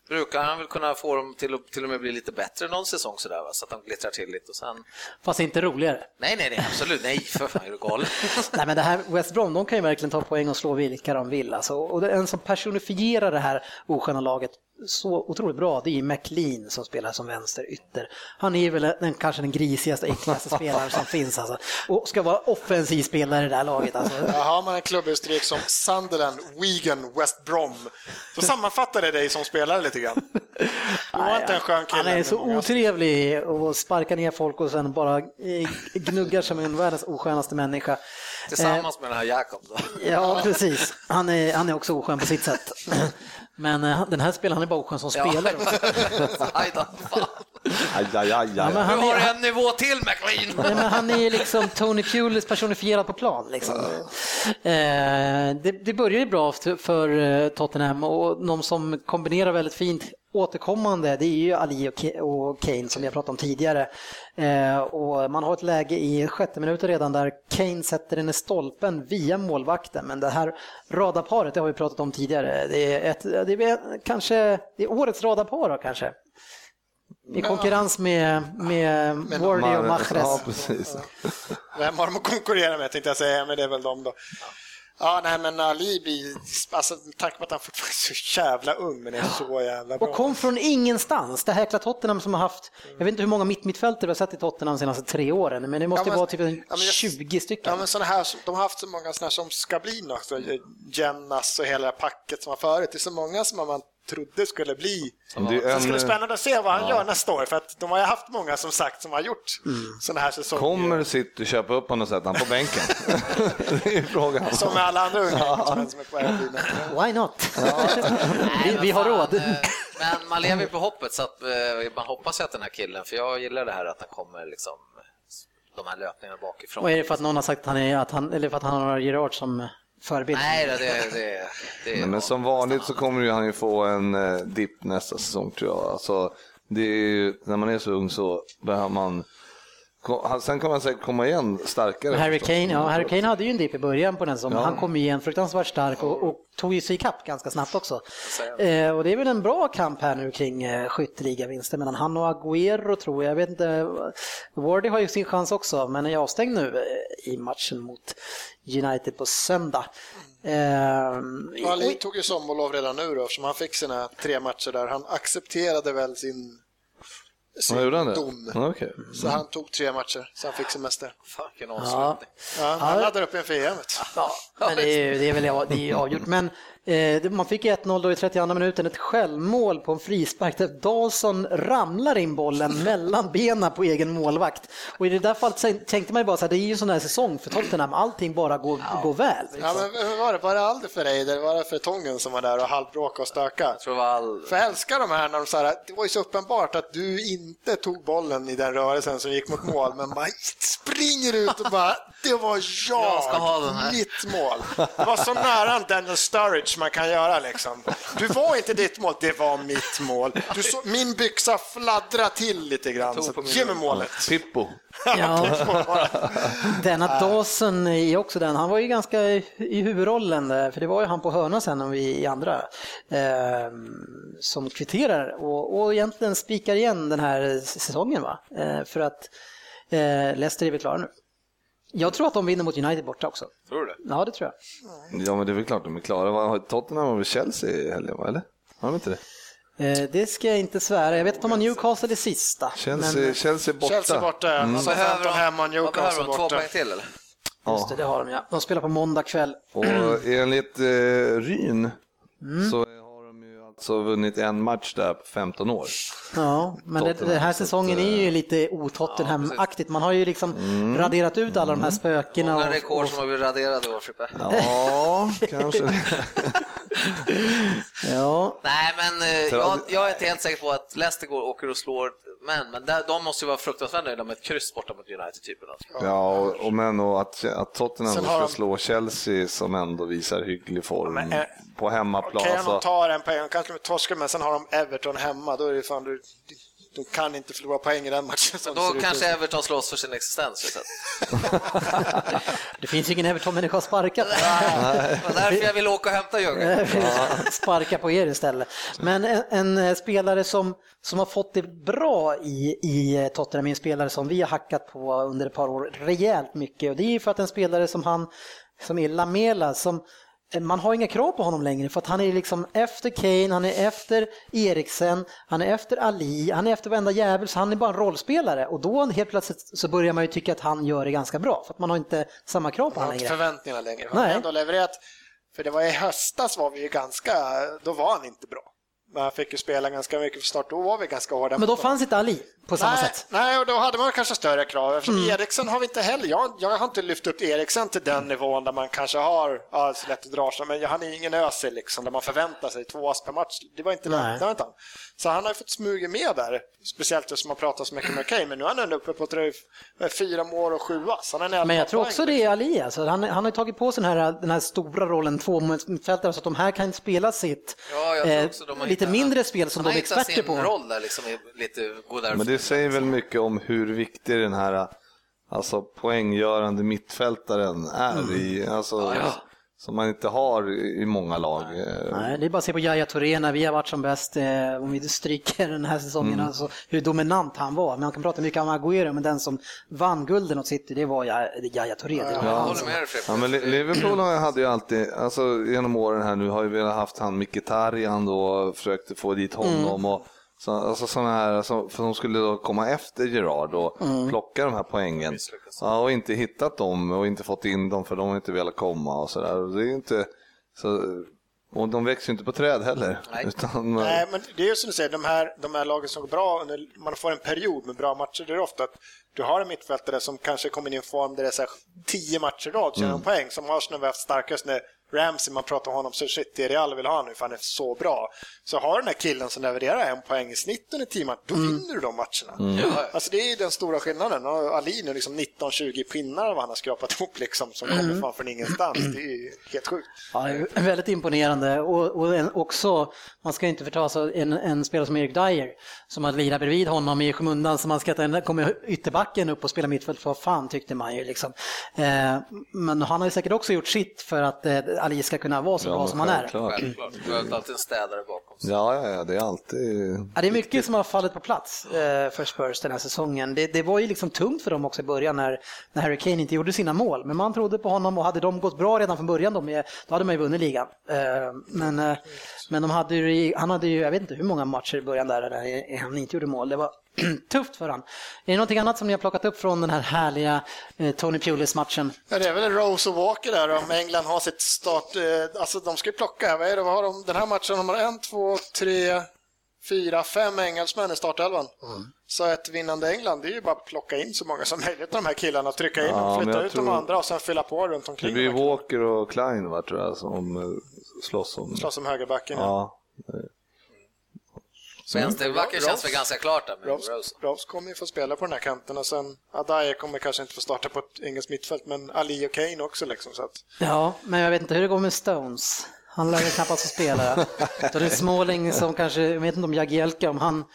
brukar han väl kunna få dem till, till och med bli lite bättre någon säsong sådär, va? så att de glittrar till lite. Och sen... Fast inte roligare. Nej, nej, nej, absolut. Nej, för fan, är du galen? nej, men det här West Brom, de kan ju verkligen ta poäng och slå vilka de vill. Alltså. Och det är en som personifierar det här osköna laget så otroligt bra, det är McLean som spelar som vänsterytter. Han är väl den, kanske den grisigaste, äckligaste spelaren som finns alltså. Och ska vara offensiv spelare i det här laget alltså. Ja, har man en klubbhistorik som Sunderland, Wigan, West Brom, då sammanfattar det dig som spelare lite grann. Du var inte en skön kille. Han är så otrevlig och sparkar ner folk och sen bara gnuggar som en världens oskönaste människa. Tillsammans med den här Jakob då? Ja, precis. Han är, han är också oskön på sitt sätt. Men uh, den här spelaren han är bara oskön som spelare. aj då, aj, aj, aj, ja, men han du har är, en nivå till McLean. Nej, men han är liksom Tony Pulis personifierad på plan. Liksom. Uh, det, det börjar ju bra för Tottenham och de som kombinerar väldigt fint återkommande det är ju Ali och Kane som har pratat om tidigare. Eh, och man har ett läge i sjätte minuten redan där Kane sätter den i stolpen via målvakten. Men det här radarparet, det har vi pratat om tidigare. Det är, ett, det är kanske det är årets radarpar då, kanske. I konkurrens med, med Wardy och Mahrez. Ja, precis. Vem har de att konkurrera med tänkte jag säga, men det är väl de då. Ja, nej men Ali blir, alltså med tanke på att han fortfarande är så jävla ung men är så jävla bra. Och kom från ingenstans. Det här jäkla Tottenham som har haft, jag vet inte hur många mittmittfältare vi har sett i Tottenham de senaste tre åren, men det måste ja, men, vara typ ja, 20 stycken. Ja, men såna här, de har haft så många sådana som ska bli något, Jennas och hela packet som var förut. Det är så många som man trodde skulle bli. Det, en... det ska bli spännande att se vad han ja. gör nästa år, för att de har ju haft många som sagt som har gjort mm. sådana här säsonger. Kommer City köpa upp honom och sätta honom på bänken? det är frågan. Som med alla andra unga ja. som är på Why not? Ja. vi, vi, har råd. Men, men man lever på hoppet, så att, eh, man hoppas ju att den här killen, för jag gillar det här att han kommer liksom de här löpningarna bakifrån. Och är det för att någon har sagt att han är, att han, eller för att han har Gerard som förebild. Nej, det, det, det, det Men som vanligt så kommer han ju få en eh, dipp nästa säsong tror jag. Alltså, det är ju, när man är så ung så behöver man Sen kan man säkert komma igen starkare. Harry Kane, ja, Harry Kane hade ju en dipp i början på den som ja. han kom igen fruktansvärt stark och, och tog ju sig ikapp ganska snabbt också. Eh, och det är väl en bra kamp här nu kring eh, skytteligavinsten mellan han och Agüero tror jag. Jag vet inte, Wardy har ju sin chans också men är avstängd nu eh, i matchen mot United på söndag. Eh, Ali tog ju sommarlov redan nu då, eftersom han fick sina tre matcher där. Han accepterade väl sin sin det? dom. Okay. Så han tog tre matcher, så han fick semester. Vilken ja. ja, Han laddar upp inför EM. Ja, men det är, det är väl det är avgjort. Men man fick 1-0 då i 32 minuten, ett självmål på en frispark där Dawson ramlar in bollen mellan benen på egen målvakt. Och i det där fallet tänkte man ju bara så här, det är ju en sån här säsong för Tottenham, allting bara går, ja. går väl. Liksom. Ja, men hur var det, var det aldrig för dig, eller var det för Tången som var där och halvbråkade och stökade? Jag all... För jag älskar de här när de sa det var ju så uppenbart att du inte tog bollen i den rörelsen som gick mot mål, men bara springer ut och bara, det var jag, jag mitt mål. Det var så nära Daniel Sturridge man kan göra liksom. Du var inte ditt mål, det var mitt mål. Du så, min byxa fladdra till lite grann. Så, ge mig målet. Pippo. Ja, Denna Dawson är också den, han var ju ganska i huvudrollen där, för det var ju han på hörna sen och vi i andra eh, som kvitterar och, och egentligen spikar igen den här säsongen va? Eh, för att eh, Leicester är väl klara nu. Jag tror att de vinner mot United borta också. Tror du det? Ja, det tror jag. Ja, men det är väl klart de är klara. Tottenham har väl Chelsea i helgen, eller? Har de inte det? Eh, det ska jag inte svära. Jag vet att de har Newcastle i sista. Chelsea, men... Chelsea borta. Chelsea borta, mm. och så behöver hemma, Newcastle borta. Två poäng till eller? Just det, det har de ja. De spelar på måndag kväll. Och enligt eh, Ryn mm. så alltså vunnit en match där på 15 år. Ja, men det, den här säsongen är ju eh, lite otottenham-aktigt. Man har ju liksom mm. raderat ut alla de här spökena. Många rekord som har blivit raderade då, Frippe. Ja, kanske ja. Nej, men eh, jag, jag, är inte helt säker på att Leicester går, åker och slår men, men där, de måste ju vara fruktansvärt nöjda med ett kryss borta mot United. Typen. Ja, och, och men och att, att Tottenham ska de... slå Chelsea som ändå visar hygglig form men, äh, på hemmaplan. Okej, okay, de tar en poäng, kanske de torskar, men sen har de Everton hemma, då är det fan, du, de kan inte förlora poäng i den matchen. Som då kanske Everton slåss för sin existens. det finns ju ingen Everton-människa att sparka på. Det var därför jag ville åka och hämta Jörgen. sparka på er istället. Men en, en, eh, spelare som, som har fått det bra i, i Tottenham är en spelare som vi har hackat på under ett par år rejält mycket. Och det är ju för att en spelare som han, som är Lamela, som man har inga krav på honom längre för att han är liksom efter Kane, han är efter Eriksen, han är efter Ali, han är efter varenda jävel så han är bara en rollspelare och då helt plötsligt så börjar man ju tycka att han gör det ganska bra för att man har inte samma krav på honom längre. förväntningarna längre. Han har ändå levererat, för det var i höstas var vi ju ganska, då var han inte bra. Men han fick ju spela ganska mycket för start, då var vi ganska hårda. Men då fanns inte Ali på samma nej, sätt? Nej, och då hade man kanske större krav. Eftersom mm. Eriksen har vi inte heller, jag, jag har inte lyft upp Eriksen till den nivån där man kanske har, ja, så lätt att dra sig, men han är ingen ösig liksom, där man förväntar sig två ass per match. Det var inte han. Så han har fått smyga med där, speciellt eftersom man pratar så mycket med Kane, men nu är han ändå uppe på tre, fyra mål och sju ass. men jag tror också det är Ali, alltså. han, han har tagit på sig den här, den här stora rollen, två mittfältare, så att de här kan spela sitt ja, eh, lite mindre spel som de är experter på. roll där, liksom, lite Men det säger väl mycket om hur viktig den här alltså, poänggörande mittfältaren är mm. i, alltså, ja, ja som man inte har i många lag. Nej, det är bara att se på Jaya Touré när vi har varit som bäst, eh, om vi stryker den här säsongen, mm. alltså, hur dominant han var. Man kan prata mycket om Agüero, men den som vann gulden åt City, det var Jaya Touré. Ja, jag håller med dig ja, men Liverpool hade ju alltid, alltså genom åren här nu har vi haft han Mkhitaryan då, försökte få dit honom mm. och så, alltså sådana här som, för de skulle då komma efter Gerard och mm. plocka de här poängen. Ja, och inte hittat dem och inte fått in dem för de har inte velat komma och sådär. Det är inte så, och de växer inte på träd heller. Nej, utan, Nej men det är ju som du säger, de här, de här lagen som går bra, när man får en period med bra matcher, det är ofta att du har en mittfältare som kanske kommer in i en form där det är så här, tio matcher i rad, tjänar mm. poäng, som Arsenal har haft starkast när Ramsey, man pratar om honom, så shit, det Real vill ha nu för han är så bra. Så har den här killen som levererar en poäng i snitt under tio matcher, då mm. vinner du de matcherna. Mm. Alltså det är den stora skillnaden. Och Ali nu liksom 19-20 pinnar vad han har skrapat ihop liksom, som kommer mm. från ingenstans. Det är helt sjukt. Ja, väldigt imponerande och, och en, också, man ska inte förta sig en, en spelare som Erik Dyer som har lirat bredvid honom i skymundan så man ska inte komma ytterbacken upp och spela mittfält, vad fan tyckte man ju liksom. Eh, men han har ju säkert också gjort sitt för att eh, Ali ska kunna vara så ja, bra som han är. Självklart. Du har alltid en städare bakom sig. Ja, ja, ja, det är alltid... Ja, det är mycket som har fallit på plats eh, för Spurs den här säsongen. Det, det, var ju liksom tungt för dem också i början när, när Harry Kane inte gjorde sina mål. Men man trodde på honom och hade de gått bra redan från början då hade man ju vunnit ligan. Eh, men eh, men de hade ju, han hade ju, jag vet inte hur många matcher i början där, där han inte gjorde mål. Det var tufft för han. Är det någonting annat som ni har plockat upp från den här härliga eh, Tony Pulis-matchen? Ja, det är väl Rose och Walker där om England har sitt start, eh, alltså de ska ju plocka, vad är det, vad har de, den här matchen, de har en, två, tre, fyra, fem engelsmän i startelvan. Mm. Så ett vinnande England, det är ju bara att plocka in så många som möjligt av de här killarna, trycka in ja, dem, flytta ut de andra och sen fylla på runt omkring. Det blir Walker och Klein va, tror jag, som eh, slåss om... Slåss om högerbacken, ja. ja. Vänsterbacken känns väl ganska klart där med Rose. Rose. Rose kommer ju få spela på den här kanten och sen Adair kommer kanske inte få starta på ett engelskt mittfält men Ali och Kane också liksom. Så att... Ja, men jag vet inte hur det går med Stones. Han lär ju knappast få spela. Så det är Småling som kanske, jag vet inte om Jagielka, om han,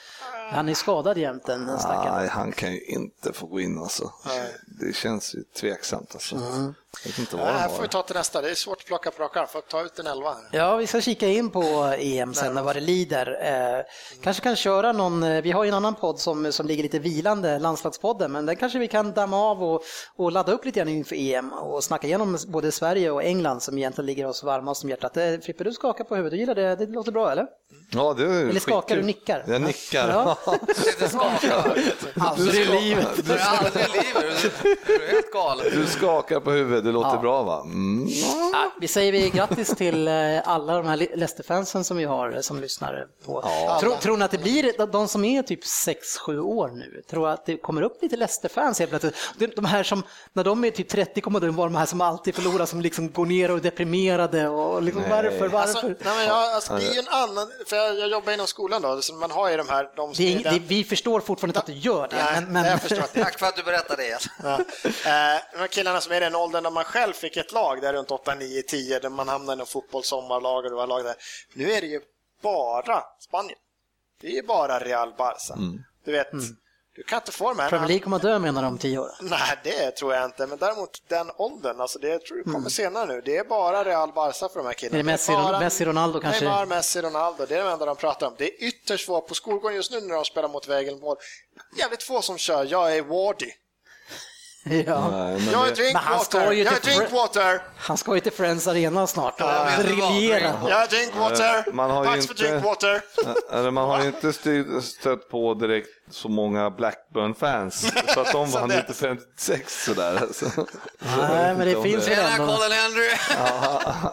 han är skadad jämt Nej, han kan ju inte få gå in alltså. Nej. Det känns ju tveksamt alltså. Mm. Jag vet inte vad Det de här får vi ta till nästa. Det är svårt att plocka på rak. Får ta ut en elva här. Ja, vi ska kika in på EM sen och vad det lider. Eh, kanske kan köra någon, eh, vi har ju en annan podd som, som ligger lite vilande, landslagspodden, men den kanske vi kan damma av och, och ladda upp lite grann inför EM och snacka igenom både Sverige och England som egentligen ligger oss varmast om hjärtat. Eh, Frippe, du skakar på huvudet, du gillar det, det låter bra eller? Ja, det är Eller skakar skitkul. du nickar? Jag nickar. Ja. Sitter skakad. Aldrig i livet. Du är aldrig i livet. Du är helt galen. Du skakar på huvudet, det låter bra va? Mm. Ja, vi säger vi grattis till eh, alla de här Leicester-fansen som vi har eh, som lyssnar på. Tror, tror ni att det blir de som är typ 6-7 år nu? Tror att det kommer upp lite Leicester-fans helt plötsligt? De, de här som, när de är typ 30 kommer de vara de här som alltid förlorar, som liksom går ner och är deprimerade och liksom, varför, varför? Alltså, nej, men jag, alltså, det är ju en annan, för jag, jag jobbar inom skolan då, så man har ju de här, de som det är, det, vi förstår fortfarande inte att du gör det. Nej, men, men, jag förstår Tack för att du berättade det. Ja. Eh, de killarna som är i den åldern när man själv fick ett lag där runt 8, 9, 10 där man hamnade i någon fotbollssommarlag och det var lag där. Nu är det ju bara Spanien. Det är ju bara Real Barca. Du vet, du kan inte få de här. Premier League kommer att dö menar de om 10 år. Nej, det tror jag inte. Men däremot den åldern, alltså det tror jag kommer Mm. senare nu. Det är bara Real Barca för de här killarna. Är det Messi, bara Messi, Ronaldo kanske? Neymar, Messi, Ronaldo. Det är det enda de pratar om. Det är ytterst få på skolgården just nu när de spelar mot vägen mål. Jävligt få som kör. Jag är Wardy. Ja. Nej, men Jag är det, Drinkwater. Jag är Drinkwater. Han ska ju till Friends Arena snart och Ja, briljera. Jag är Drinkwater. Eh, Man har ju Dags för inte- Drinkwater. eller man har ju inte stött på direkt så många Blackburn-fans så att de vann det. inte 56 sådär. Så. Nej, men det finns Tjena ändå, Colin Andrew!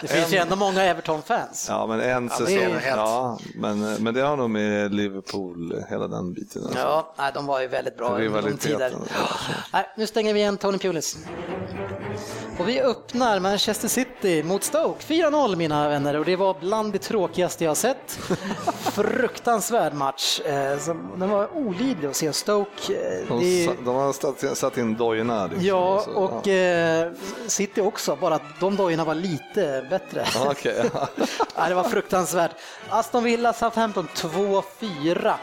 det finns ju ändå många Everton-fans. Ja, men en säsong. helt- Ja, men, men det har nog med Liverpool, hela den biten. Alltså. Ja, nej, de var ju väldigt bra under de tider. Nej, nu stänger vi igen Tony Pulis. Och vi öppnar Manchester City mot Stoke. 4-0 mina vänner och det var bland det tråkigaste jag sett. Fruktansvärd match. Eh, Den var olidlig att se. Stoke, eh, De, det, de har satt, in dojorna. Liksom. ja och eh, City också, bara att de dojorna var lite bättre. Ja, ja. Ja, det var fruktansvärt. Aston Villa, Southampton 2-4.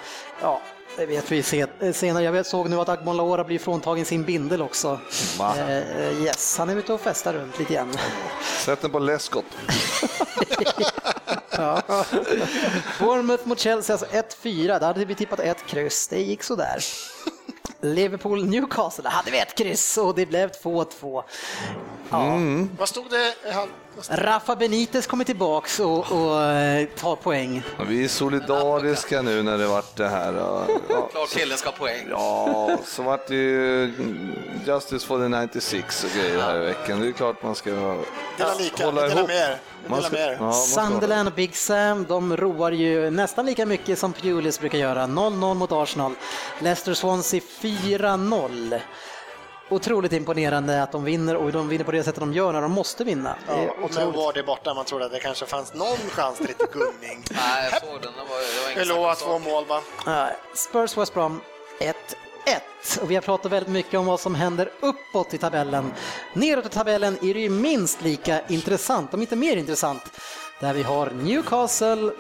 Ja, det vet vi se- senare. Jag såg nu att Agbon Laora blir fråntagen sin bindel också. Va? Eh, yes, han är ute och festar runt lite grann. Sätt den på. Ja. Bournemouth mot Chelsea, alltså 1-4. Där hade vi tippat ett kryss. Det gick sådär. Liverpool Newcastle, där hade vi ett kryss och det blev 2-2. Ja. Vad stod det? Han, Rafa Benitez kommer tillbaks och, och eh, tar poäng. Ja, Vi är solidariska nu när det vart det här. Ja, ja. Klart killen ska ha poäng. Ja, så vart det ju Justice for the 96 och grejer här i veckan. Det är klart man ska lika, hålla ihop. Man ska, ja, Sunderland och Big Sam, de roar ju nästan lika mycket som Pulis brukar göra. 0-0 mot Arsenal. Leicester Swansea 4-0. Otroligt imponerande att de vinner och de vinner på det sättet de gör när de måste vinna. Det Ja, och med otroligt. Wardy borta, man trodde att det kanske fanns någon chans till lite gunning. Nej, jag såg den. Det var, det var Eloa två mål va? Spurs West Brom 1-1. Och vi har pratat väldigt mycket om vad som händer uppåt i tabellen. Neråt i tabellen är det ju minst lika intressant, om inte mer intressant. Där vi har Newcastle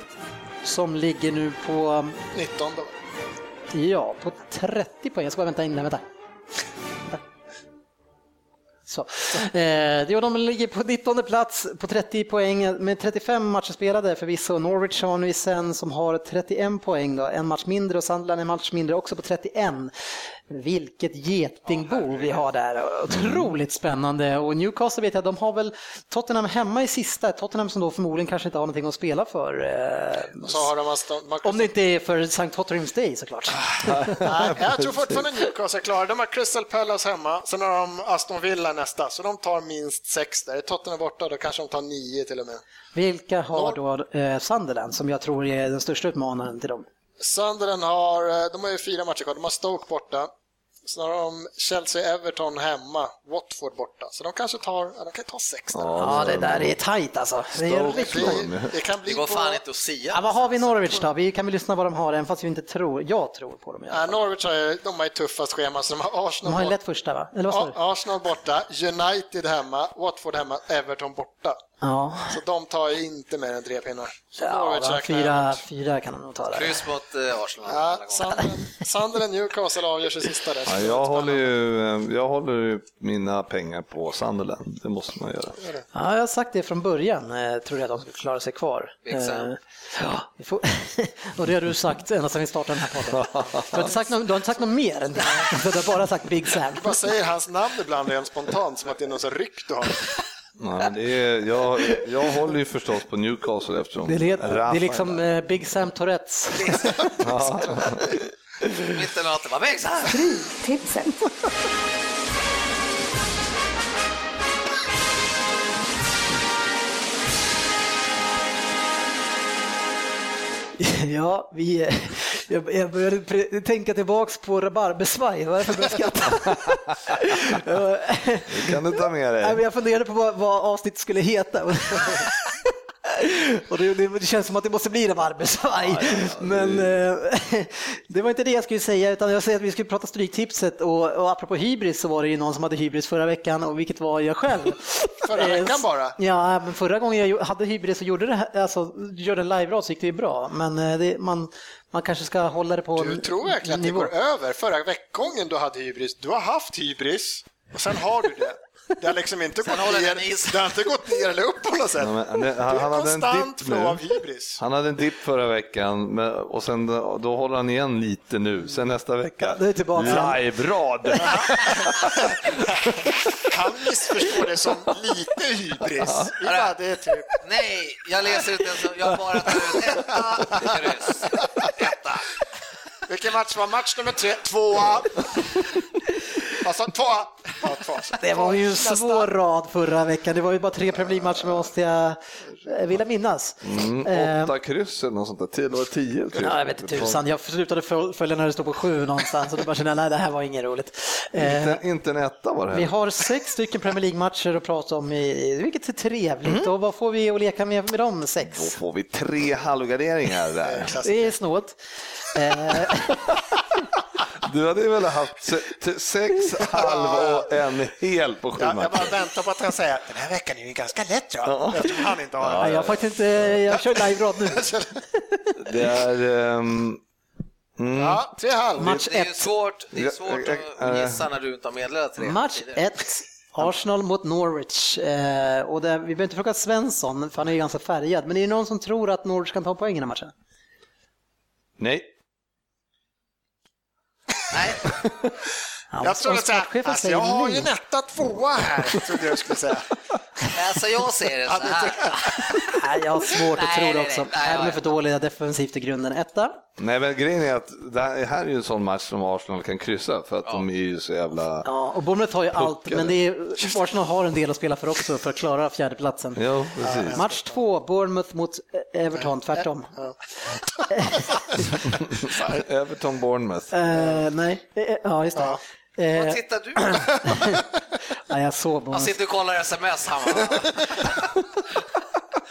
som ligger nu på 19 då. Ja, på 30 poäng. Jag ska bara vänta in den, vänta. Så. Eh, de ligger på 19 plats på 30 poäng med 35 matcher spelade förvisso. Norwich har nu sen som har 31 poäng, då. en match mindre och Sunderland en match mindre också på 31. Vilket getingbo vi har där. Otroligt spännande och Newcastle vet jag, de har väl Tottenham hemma i sista. Tottenham som då förmodligen kanske inte har någonting att spela för. Eh, Och så har de man, om det inte är för St. Tottenham's Day såklart. Nej, jag tror fortfarande Newcastle är klara. De har Crystal Palace hemma, sen har de Aston Villa nästa, så de tar minst sex där. Är Tottenham borta, då kanske de tar nio till och med. Vilka har då eh, Sunderland som jag tror är den största utmanaren till dem? Sunderland har, eh, de har ju fyra matcher kvar. De har Stoke borta, sen har de Chelsea-Everton hemma, Watford borta. Så de kanske tar, de kan ta sex där. Ja, det där är tajt alltså. Det är riktigt Det, kan bli Det går på... fan inte att sia. Ja, vad har vi i Norwich då? Vi kan väl lyssna vad de har, även fast vi inte tror. Jag tror på dem. i alla Ja. Norwich har ju, de har ju tuffast schema, så de har De Arsenal, har ju borta, lätt första va? Eller vad Arsenal borta, United hemma, Watford hemma, Everton borta. Ja, Så de tar ju inte mer än tre pinnar. Så ja Norwich va, fyra, jag. fyra kan de nog ta där. Kryss mot eh, Arsenal. Ja. Sunderland- Sunderland Newcastle avgör sig sista där. Ja, jag, håller ju, eh, jag håller ju mina pengar på Sunderland, det måste man göra. Ja, jag har sagt det från början, eh, tror jag att de skulle klara sig kvar. Eh, Ja, får... och det har du sagt ända sedan vi startade den här podden. Du har inte sagt något, du har inte sagt något mer än det. Du har bara sagt Big Sam. Vad säger hans namn ibland rent spontant, som att det är någon så ryck du har? Ja, det är, jag, jag håller ju förstås på Newcastle eftersom Det är, det är liksom eh, Big Sam Tourettes. Mitt i natten bara väx här! Tipset. Ja, vi, jag, jag började pre- tänka tillbaks på rabarbersvaj. Varför började jag skratta? Det kan du ta med dig. jag funderade på vad, vad avsnittet skulle heta. Och det, det, det känns som att det måste bli rabarbersvaj. Men eh, det var inte det jag skulle säga, utan jag säger att vi skulle prata Stryktipset och, och apropå hybris så var det ju någon som hade hybris förra veckan och vilket var jag själv. Förra Eh, veckan bara? Ja, men förra gången jag hade hybris och gjorde det alltså gjorde en live-rad så gick det ju bra. Men eh, det, man, man kanske ska hålla det på Du en tror verkligen att det går över? Förra veckogången du hade hybris, du har haft hybris och sen har du det. Det har liksom inte, gått ner, den det har inte gått ner eller upp på något sätt. Ja, men Det det- han, är han hade en konstant dipp flow av nu. hybris. Han hade en dipp förra veckan men, och sen då, då håller han igen lite nu. Sen nästa vecka, det är tillbaka. live-rad. Han missförstår det som lite hybris. Bara, det är typ... Nej, jag läser inte ens. Jag bara tar ut etta, kryss. Etta. Vilken match var match nummer tre? Tvåa. Alltså tvåa. Ja, tvåa. Det var ju en Nästa. svår rad förra veckan. Det var ju bara tre Premier League-matcher måste jag eh, vilja minnas. Mm, Eh, åtta kryss eller något sånt där. Tio, det var tio kryss. Ja, jag vet inte tusan, jag slutade föl- följa när det stod på sju någonstans och då bara kände jag, nej det här var inget roligt. Eh, Inte, inte en etta var det vi här. har sex stycken Premier League-matcher att prata om, i, vilket är trevligt. Och vad får vi att leka med med de Då sex? får vi tre halvgarderingar där. Det är snålt. Du hade väl haft sex halv och en hel på sju Ja, jag bara väntar på att han säger den här veckan är ju ganska lätt tror jag. Han inte har nej, jag har faktiskt inte, jag kör live-rad nu. Det är... ehm, mm, Ja, tre halv. Match Det är ett. svårt, det är svårt att gissa när du inte har meddelat tre. Match 1. Arsenal mot Norwich. Eh, och det, vi behöver inte fråga Svensson, för han är ju ganska färgad. Men är det någon som tror att Norwich kan ta poäng i den här matchen? nej. Nej, Ja, Jag trodde så här, alltså, jag har ju nej. en etta, tvåa här, trodde jag skulle säga. alltså jag ser det så här. Nej, jag har svårt att Nej, tro det också. Nej, Nej, de är för dåliga defensivt i grunden. Etta. Nej, men grejen är att det här är ju en sån match som Arsenal kan kryssa för att de är ju så jävla... Ja, och Bournemouth har ju allt, Puckade. men det är, Arsenal har en del att spela för också för att klara fjärdeplatsen. Jo, precis. Match två, Bournemouth mot eh, Everton, tvärtom. Everton Bournemouth. Eh, nej, ja just det. Eh, Vad tittar du på? ja, jag såg Han Bournemouth. sitter och kollar sms. Han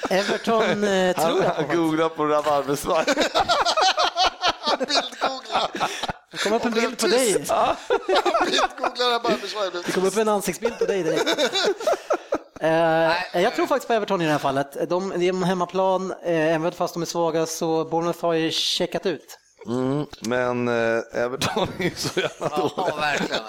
Everton eh, tror jag på. Han googlar på rabarbersvaj. Bildgoogla. Det kom upp en bild på dig. Bildgoogla där bara. Det kom upp en ansiktsbild på dig direkt. Eh, jag tror faktiskt på Everton i det här fallet. De, det är en hemmaplan, eh, även fast de är svaga så Bournemouth har ju checkat ut. Mm, men eh, Everton är ju så jävla ja, dåliga. verkligen.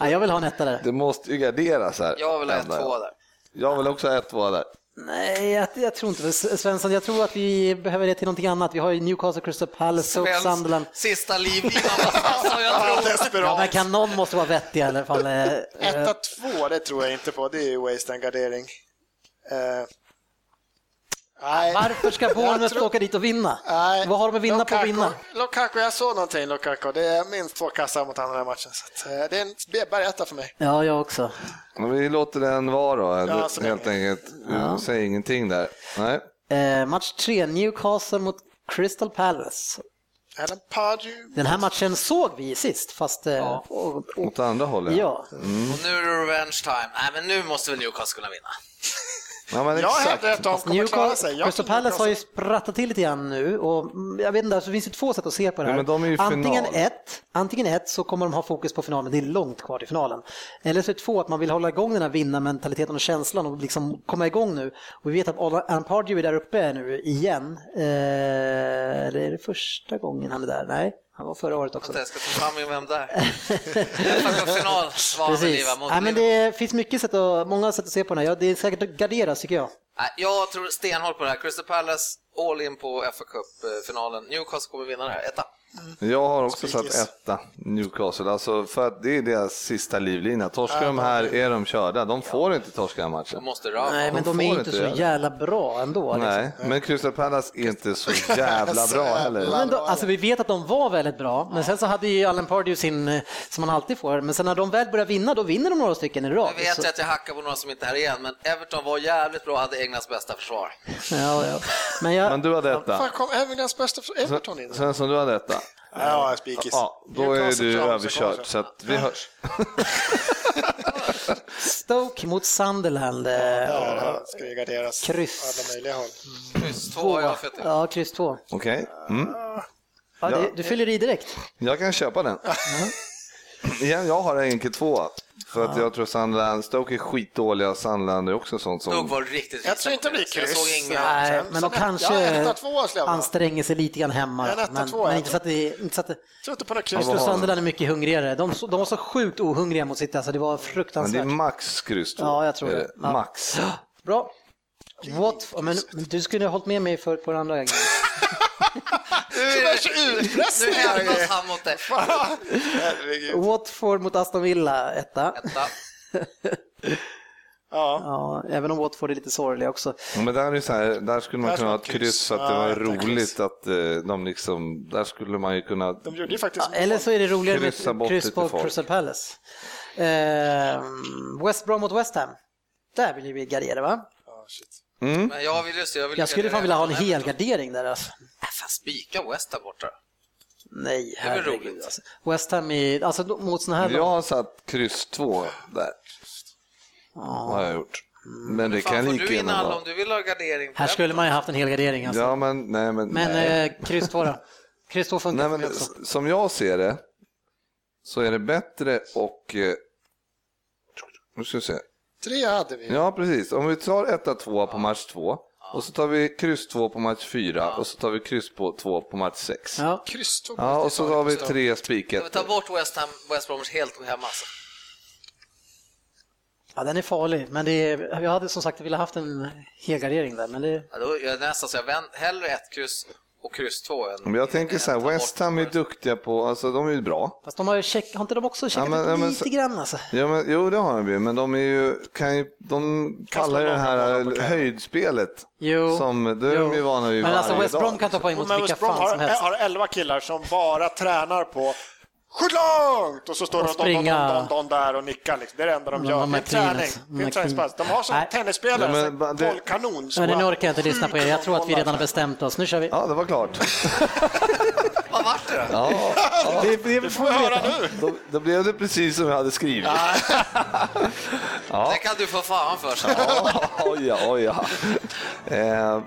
Nej, jag vill ha en etta där. Det måste ju garderas här. Jag vill ha ett Ändå. två där. Jag vill också ha ett två där. Nej, jag, jag tror inte det. Svensson, jag tror att vi behöver det till någonting annat. Vi har ju Newcastle, Crystal Palace, och Sunderland. Sista livlinan. Alltså, jag Ja, tror. Ja, men kan någon måste vara vettig i alla fall. Eh, eh, Etta, två, det tror jag inte på. Det är ju waste and gardering. Nej. Varför ska Bournemouth tror- åka dit och vinna? Nej. Vad har de att vinna på att Lukaku- vinna? Lukaku, jag såg någonting Lukaku. Det är minst två kassar mot här matchen. Så att, eh, det är en bergetta för mig. Ja, jag också. Men vi låter den vara då, Ja, helt enkelt. Vi säger ingenting där. Nej. Eh, match tre, Newcastle mot Crystal Palace. Den här matchen såg vi sist, fast... Eh, och, och, Åt andra hållet. ja. Och nu är det revenge time. Nej, men nu måste väl Newcastle kunna vinna. Ja, men Jag hävdar att de kommer klara sig. Crystal Palace har ju sprattat till lite grann nu och mm, jag vet inte, alltså, det finns ju två sätt att se på det här. Ja, men de är ju i antingen, final. ett, antingen ett så kommer de ha fokus på finalen, det är långt kvar till finalen. Eller så är det två, att man vill hålla igång den här vinnarmentaliteten och känslan och liksom komma igång nu. Och vi vet att Alan Pardew är där uppe nu igen. Eh, eller är det första gången han är där? Nej, han var förra året också. Jag ska ta fram vem där. Final Precis. mot Nej, men det finns mycket sätt att, många sätt att se på den här. Ja, det är säkert att garderas tycker jag. Jag tror stenhårt på det här. Crystal Palace, all in på FA Cup-finalen. Newcastle kommer vinna det här, etta. Jag har också satt Spikis. etta, Newcastle, alltså för att det är deras sista livlina. Torskar de här är de körda, de får inte torska den här De matchen. måste röra. Nej, men de de är inte så jävla bra ändå. Liksom. Nej, men Crystal Palace är inte så jävla bra heller. Men då, alltså vi vet att de var väldigt bra, men sen så hade ju Allen Pardew sin, eh, som man alltid får, men sen när de väl börjar vinna, då vinner de några stycken i rad. Nu vet Så- jag att jag hackar på några som inte är här igen, men Everton var jävligt bra och hade Englands bästa försvar. Ja, ja. Men jag, Men du hade etta. Fan, kom Englands bästa för Everton in? Svensson, du hade etta. Ja, spikis. Ja, då är du överkörd, så att vi hörs. Stoke mot Sunderland. Där ska det garderas Kryss. alla möjliga håll. Kryss två har jag fått in. Ja, kryss två. Okej, mm. Ja, det, du fyller i direkt. jag kan köpa den. Igen, jag har enkel två. För att jag tror Sunderland, Stoke är skitdåliga, Sunderland är också sånt som... var riktigt Jag tror inte det blir Jag kryss. såg inga... Nej, men de kanske tvåa jag anstränger sig lite grann hemma. Men, tvåa, men jag inte så att det... Inte så att det Jag tror inte på något jag kryss. Sunderland är mycket hungrigare. De, de var så sjukt ohungriga mot City, alltså det var Men det fruktansvärt. är max kryss. Ja, jag tror det. Ja. Max. Bra. What, men, men du skulle ha hållit med mig för, på den andra grejen. Nu, är så det- utpressning nu hämnas han mot dig. Watford mot Aston Villa, etta. Etta. Ja. Ja, även om Watford är lite sorgliga också. Ja, Men där, är så här, där skulle man Där kunna ha ett kryss så att det Ja, var tar roligt kryss. att eh, de liksom, där skulle man ju kunna... De gjorde ju faktiskt Ja, eller så är det roligare Kryssa med bort kryss på. Crystal Palace. Eh, West Brom mot West Ham. Där vill vi gardera va? Ja, shit. Mm. Men jag vill just jag vill Jag skulle fan vilja ha en Everton. hel gardering där alltså. Äh, Fan, spika West där borta. Nej, är väl herregud. roligt. Alltså. West Ham är, alltså mot såna här Jag har satt kryss två där. Har jag gjort. Men det Fan, kan lika gärna vara... om du vill ha gardering? på Här skulle man ju haft en hel gardering alltså. Ja, men nej, men... Men nej. eh, kryss två då? Kryss två funkar nej, men också. som jag ser det så är det bättre och... Eh, nu ska vi se. Tre hade vi. Ja, precis. Om vi tar 1-2 på match 2 och så tar vi kryss 2 på match 4 och så tar vi kryss på 2 på match 6. Ja. Kryss två. Ja, och så har vi tre Ska vi spiket. ta bort West Ham, West Bromwich helt hemma alltså. ja, den är farlig. Men det är, jag hade som sagt velat haft en hel gardering där. Men det, Ja, då är jag nästan så jag vänd, hellre ett kryss och kryss två än... Men jag tänker så här, West Ham är duktiga på, alltså de är ju bra. fast de har ju check, har inte de också checkat men- ja, men lite så- grann alltså? Ja, men, jo, det har de ju, men de är ju, kan ju, de kallar ju det här höjdspelet. Jo. Som, det är de ju vana vid Men alltså West Brom dag. kan ta poäng mot Men vilka fan som har, helst. har 11 killar som bara tränar på Skjut långt! Och så står Och de don, don, springa. don, don, där och nickar. Liksom. Det är det enda de De gör. Det är träning. alltså. Det är McLean. träningspass. De har som Nej. tennisspelare, Ja, ja, men det- bollkanon. Men nu orkar jag inte lyssna på er. Jag tror att vi redan har bestämt oss. Nu kör vi. Ja, det var klart. Vad vart det då? Ja, Det, det, Du får höra nu. då, då blev det precis som jag hade skrivit. Det kan du få fan för. Ja, oj, ja, oj, ja. Eh,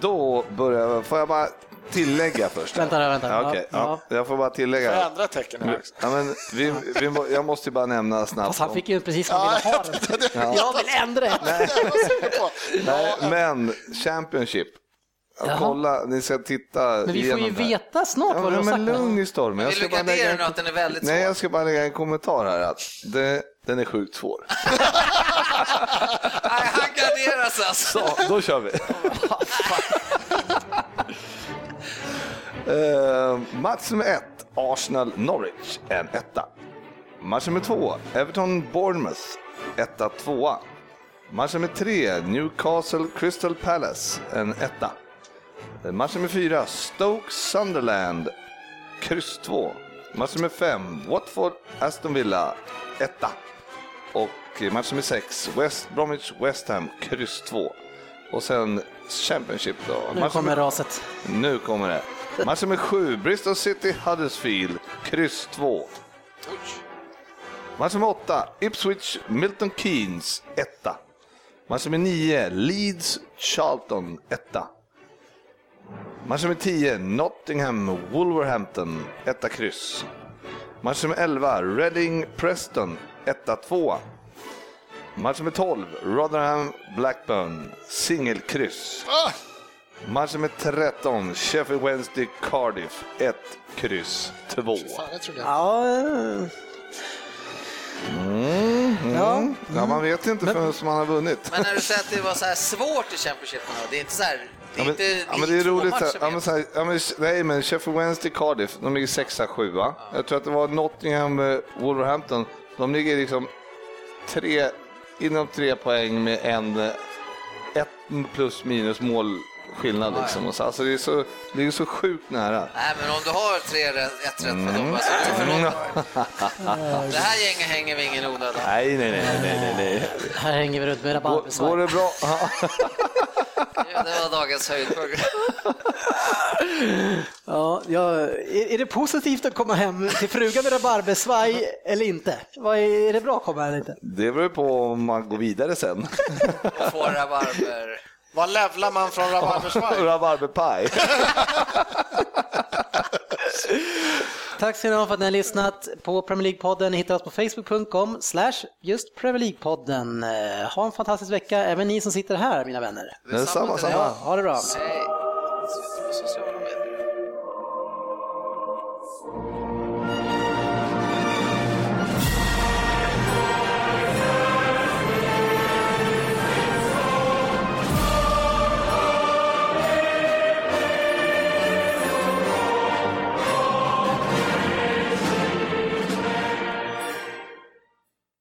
då börjar får jag bara tillägga först? Vänta, vänta. Ja, okej. Ja, ja. Jag får bara Får tillägga. ändra tecken här också? Ja, men vi, vi, jag måste ju bara nämna snabbt. Fast han fick ju precis som han ville ha den. Jag vill ändra det. På. Nej, men Championship. Jaha. Kolla, ni ska titta Men vi får ju veta snart Ja, vad du har sagt. men lugn i stormen. Jag ska bara lägga en, nu att den är väldigt svår? nej, jag ska bara lägga en kommentar här. Att det, den är sjukt svår. Nej, han garderar sig alltså. Så, då kör vi. Eh, match nummer ett, Arsenal-Norwich, en etta. Match nummer två, Everton-Bournemouth, etta, tvåa. Match nummer tre, Newcastle-Crystal Palace, en etta. Eh, Match nummer fyra, Stoke-Sunderland, kryss två. Match nummer fem, Watford-Aston Villa, etta. Och match nummer sex, West Bromwich-West Ham, kryss två. Och sen Championship då. Nu Match kommer nummer- raset. nu kommer det. Match nummer sju, Bristol City Huddersfield, kryss 2. Match nummer åtta, Ipswich Milton Keynes, etta. Match nummer nio, Leeds Charlton 1. Match nummer 10, Nottingham Wolverhampton 1 kryss. Match nummer 11, Reading Preston 1-2. Match nummer 12, Rotherham Blackburn singelkryss. Ah! Match nummer 13, Sheffield Wednesday Cardiff 1, kryss 2. Fan, jag trodde jag. Ja, Mm, mm. Ja. Ja, man vet inte förrän man har vunnit. Men när du säger att det var så här svårt i Championship det är inte så här, det är Ja, men, inte ja, det är roligt. Så, ja, med. men, så här, ja, men, nej, men Sheffield Wednesday Cardiff, de ligger sexa, sjua. Jag tror att det var Nottingham eh, Wolverhampton. De ligger liksom tre, inom tre poäng med en eh, ett plus minus målskillnad. Liksom. Och så, alltså, det, är så, det är så sjukt nära. Nej, men om du har tre ett rätt på Mm. dem, alltså, förlåter. Det här gänget hänger vi ingen onödan. Nej, nej, nej, nej, nej, nej. här hänger vi runt med Går, går det bra? Ja. Det var dagens höjdpunkt. Ja, ja, är, är det positivt att komma hem till frugan med rabarbersvaj eller inte? Vad är, är det bra att komma eller inte? Det beror på om man går vidare sen. Och får rabarber. Vad levlar man från rabarbersvaj? Rabarberpaj. Tack ska ni ha för att ni har lyssnat på Premier League-podden. Ni hittar oss på facebook.com slash just Premier League-podden. Eh, Ha en fantastisk vecka, även ni som sitter här mina vänner. Det är samma. Ja, ha det bra. Hej.